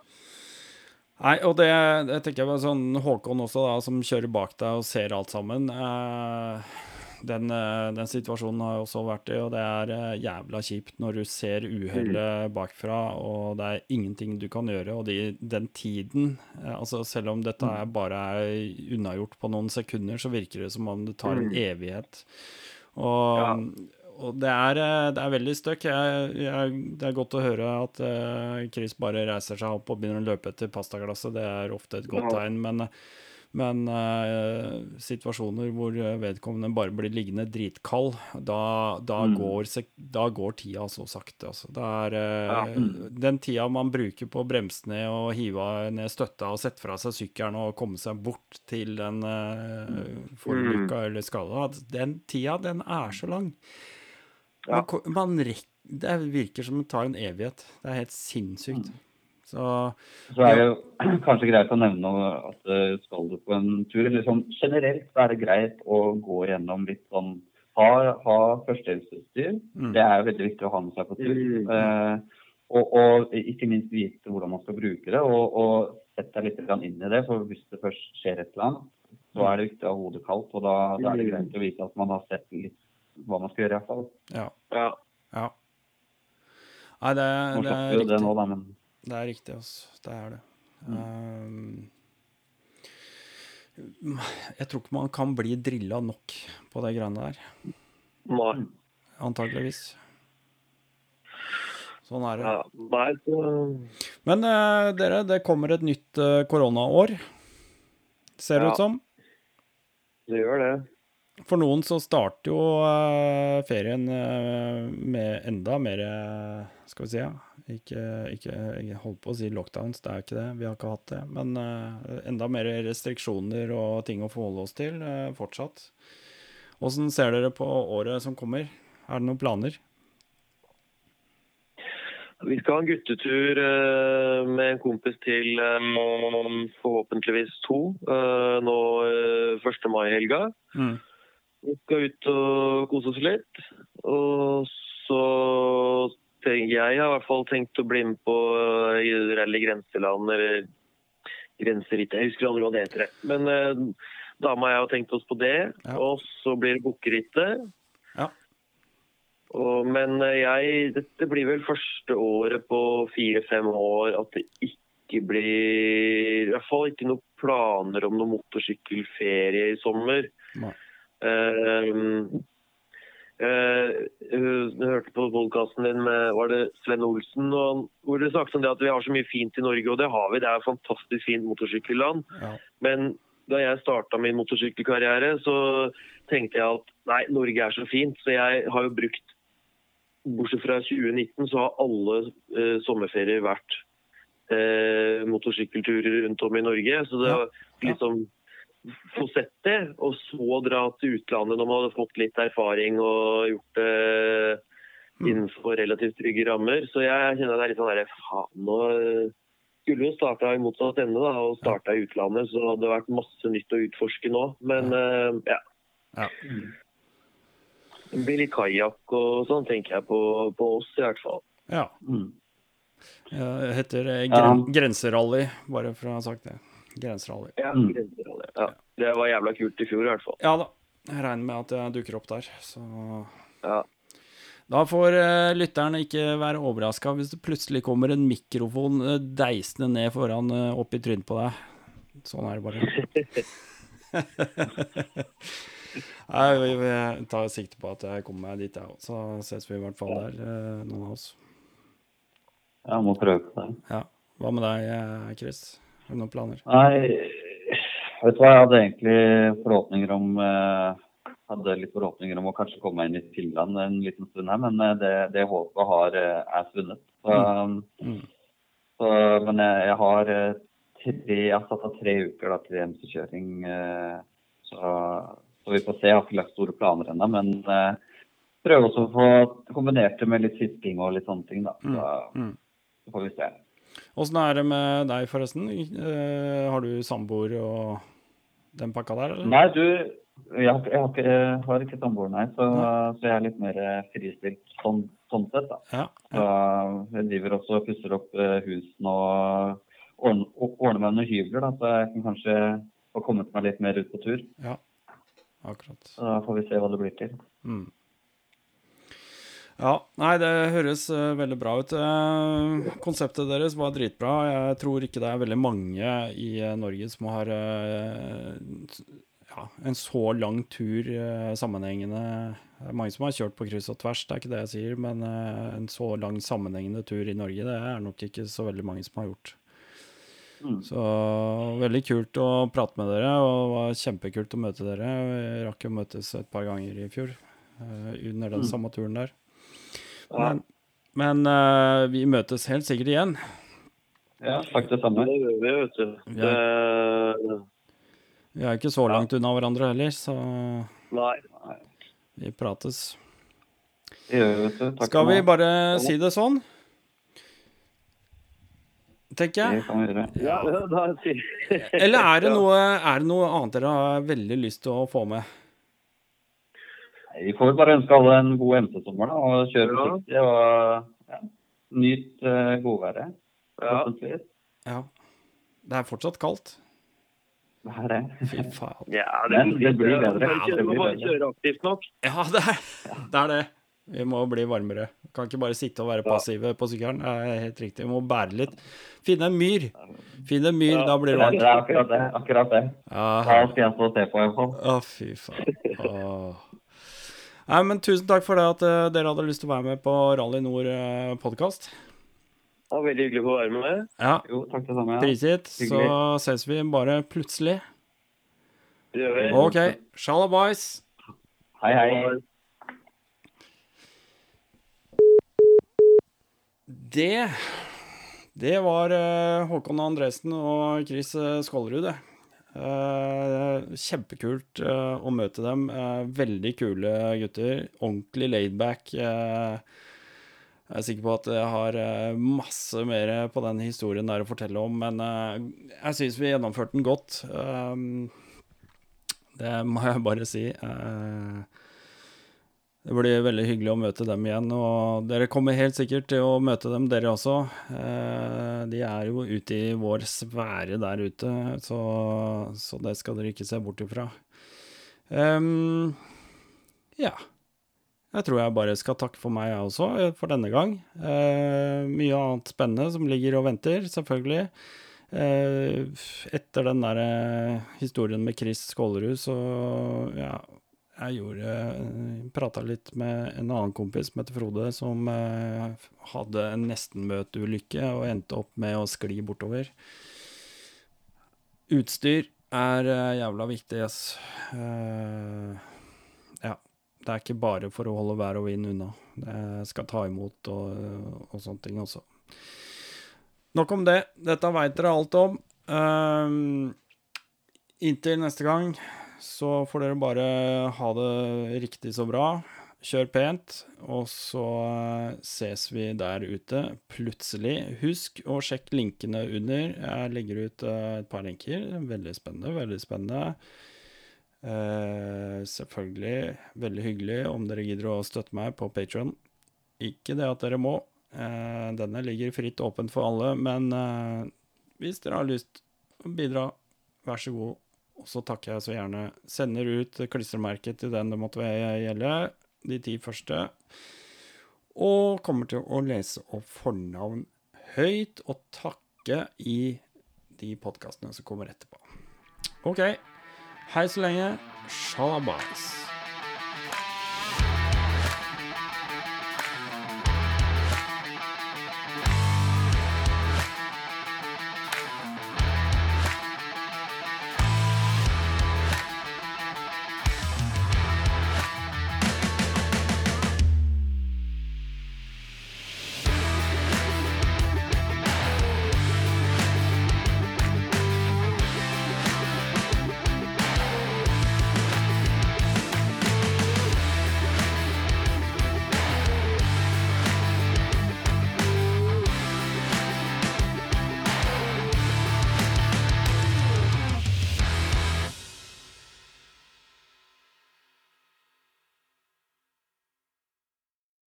Nei, og det, det tenker jeg var sånn Håkon også, da, som kjører bak deg og ser alt sammen. Eh, den, eh, den situasjonen har jeg også vært i, og det er eh, jævla kjipt når du ser uhellet bakfra, og det er ingenting du kan gjøre. Og de, den tiden, eh, altså selv om dette er bare er unnagjort på noen sekunder, så virker det som om det tar en Mm. evighet. Og, Ja. og det er, det er veldig støkk. Jeg, jeg, det er godt å høre at Chris bare reiser seg opp og begynner å løpe etter pastaglasset. Det er ofte et godt tegn. Men, men eh, situasjoner hvor vedkommende bare blir liggende dritkald, da, da, Mm. går, da går tida så sakte. Altså. Er eh, Ja. den tida man bruker på å bremse ned og hive ned støtta og sette fra seg sykkelen og komme seg bort til den uh, forulykka eller skada, den tida, den er så lang. Ja. Man, man rekker, det virker som det tar en evighet. Det er helt sinnssykt. Så Så er det jo <clears throat> kanskje greit å nevne at uh, skal du på en tur eller sånn Generelt så er det greit å gå gjennom litt sånn Ha, ha førstehjelpsutstyr. mm, Det er veldig viktig å ha med seg på tur. Mm. Eh, og, og ikke minst vite hvordan man skal bruke det, og, og sette deg litt inn i det. For hvis det først skjer et eller annet, så er det viktig å ha hodet kaldt. Og da, da er det Mm. greit å vite at man har sett litt hva man skal gjøre, i hvert fall. ja. Ja. ja. Nei, det, det er vi det riktig. nå, da, men Det er riktig, altså. Det er det. Um, jeg tror ikke man kan bli drilla nok på de greiene der. Nei. Antakeligvis. Sånn er det. Ja. Nei, så Men uh, dere, det kommer et nytt uh, koronaår, ser det Ja. ut som. det gjør det. For noen så starter jo uh, ferien med enda mer Skal vi si, ja. Ikke, ikke Jeg holdt på å si lockdowns, det er ikke det. Vi har ikke hatt det. Men uh, enda mer restriksjoner og ting å forholde oss til uh, fortsatt. Åssen ser dere på året som kommer? Er det noen planer? Vi skal ha en guttetur uh, med en kompis til eh, forhåpentligvis to nå eh, 1. mai-helga. Mm. Vi skal ut og kose oss litt. Og så jeg har i hvert fall tenkt å bli med på eh, Rally Grenseland eller grenserittet. Jeg husker aldri hva det heter. Men eh, dama og jeg har tenkt oss på det. Ja. Og så blir det Bukkerittet. Ja. Og, men eh, jeg, dette blir vel første året på fire-fem år at det ikke blir I hvert fall ikke noen planer om noen motorsykkelferie i sommer. Nei. Eh, Jeg hørte på podkasten din med var det Sven Olsen, og hvor du snakket om det at vi har så mye fint i Norge, og det har vi. Det er et fantastisk fint motorsykkelland. Ja. Men da jeg starta min motorsykkelkarriere, så tenkte jeg at nei, Norge er så fint. Så jeg har jo brukt Bortsett fra 2019 så har alle eh, sommerferier vært eh, motorsykkelturer rundt om i Norge. Så det Ja. liksom få sett det, og så dra til utlandet når man hadde fått litt erfaring og gjort det innenfor relativt trygge rammer. Så jeg kjenner det er litt sånn derre faen, nå skulle jo starta i motsatt ende da, og starta i utlandet, så hadde det vært masse nytt å utforske nå. Men eh, ja. Ja. Det blir litt kajakk og sånn, tenker jeg på, på oss i hvert fall. ja. Mm. Det heter eh, Ja. gren Grenserally, bare for å ha sagt det. Grenserally. Ja, Mm. grenserally. ja. Det var jævla kult i fjor i hvert fall. Ja da. Jeg regner med at jeg dukker opp der, så Ja. Da får uh, lytterne ikke være overraska hvis det plutselig kommer en mikrofon uh, deisende ned foran uh, opp i trynet på deg. Sånn er det bare. <laughs> Nei, vi, vi tar sikte på at jeg kommer meg dit, jeg òg. Så ses vi i hvert fall der, noen av oss. Jeg må prøve på det. Ja. Hva med deg, Chris? Noen planer? Nei, vet du hva, jeg hadde egentlig forhåpninger om eh, hadde litt forhåpninger om å kanskje komme meg inn i Finland en liten stund her, men eh, det, det håpet har, jeg er svunnet. Så, Mm. så, men jeg, jeg har eh, tre, jeg har satt av tre uker da, til MC-kjøring. eh, Så, så vi får se. Jeg har ikke lagt store planer ennå, men eh, prøver også å få kombinert det med litt fisking og litt sånne ting. da. Så, Mm. så får vi se. Åssen er det med deg, forresten? Eh, har du samboer og den pakka der, eller? Nei, du, jeg har, jeg har ikke, jeg har ikke samboer, nei. Så, så jeg er litt mer eh, fristilt sånn, sånn sett, da. Ja. Så jeg driver også og pusser opp eh, husene og ordner, ordner meg noen hybler, da, så jeg kan kanskje få kommet meg litt mer ut på tur. ja. Akkurat. Så da får vi se hva det blir til. Mm. Ja, nei, det høres uh, veldig bra ut. Uh, konseptet deres var dritbra. Jeg tror ikke det er veldig mange i uh, Norge som har ja, en så lang tur sammenhengende. Det er mange som har kjørt på kryss og tvers, det er ikke det jeg sier, men en så lang sammenhengende tur i Norge, det er nok ikke så veldig mange som har gjort. Mm. Så veldig kult å prate med dere, og det var kjempekult å møte dere. Vi rakk jo møtes et par ganger i fjor, under den Mm. samme turen der. Ja. Men, men uh, vi møtes helt sikkert igjen. Ja, takk det samme. Det gjør vi, vet du. Vi er ikke så langt unna hverandre heller, så nei. vi prates. Det gjør vi, vet du. Takk Skal vi bare si det sånn? Tenker jeg. Ja, Eller er det, noe, er det noe annet dere har veldig lyst til å få med? Nei, Vi får bare ønske alle en god MC-sommer da, og kjøre Ja. forsiktig. og ja, Nyt uh, godværet. Ja. Ja. Det er fortsatt kaldt. Det er det. Fy faen. Ja, Men det blir bedre. Ja, det blir bare bedre. kjøre aktivt nok. Ja, det er det. Er det. Vi må bli varmere. Kan ikke bare sitte og være passive på sykkelen. Det er helt riktig. Vi må bære litt. Finne en myr. Finne en myr, Ja, da blir det Det varmt. er akkurat det. akkurat det. Ja, Da skal jeg stå og se på i hvert fall. Å, fy faen. Åh. Nei, men tusen takk for det at eh, dere hadde lyst til å være med på Rally Nord-podkast. Ja, veldig hyggelig å få være med. Ja, Jo, takk det samme. Ja. prisgitt. Så ses vi bare plutselig. Det gjør vi. OK. Shalabais. Hei, hei. Det Det var eh, Håkon Andresen og Chris eh, Skålerud, det. Eh, kjempekult eh, å møte dem. Eh, veldig kule gutter. Ordentlig laidback. Jeg er sikker på at jeg har masse mer på den historien der å fortelle om, men jeg syns vi gjennomførte den godt. Det må jeg bare si. Det blir veldig hyggelig å møte dem igjen, og dere kommer helt sikkert til å møte dem, dere også. Eh, de er jo ute i vår sfære der ute, så, så det skal dere ikke se bort ifra. Um, ja. Jeg tror jeg bare skal takke for meg, jeg også, for denne gang. Uh, mye annet spennende som ligger og venter, selvfølgelig. Uh, etter den der historien med Chris Skålerud, så ja jeg gjorde Prata litt med en annen kompis som heter Frode, som eh, hadde en nestenmøteulykke og endte opp med å skli bortover. Utstyr er eh, jævla viktig, ass. Eh, ja. Det er ikke bare for å holde vær og vind unna. Det skal ta imot og, og sånne ting også. Nok om det. Dette veit dere alt om. Inntil neste gang så får dere bare ha det riktig så bra. Kjør pent, og så eh, ses vi der ute plutselig. Husk å sjekke linkene under. Jeg legger ut eh, et par linker. Veldig spennende, veldig spennende. Uh, selvfølgelig veldig hyggelig om dere gidder å støtte meg på Patron. Ikke det at dere må. Uh, denne ligger fritt åpent for alle, men uh, hvis dere har lyst å bidra, vær så god. Og så takker jeg så gjerne. Sender ut klistremerket til den det måtte gjelde, de ti første. Og kommer til å lese opp fornavn høyt og takke i de podkastene som kommer etterpå. OK. Hei så lenge. Shalabais.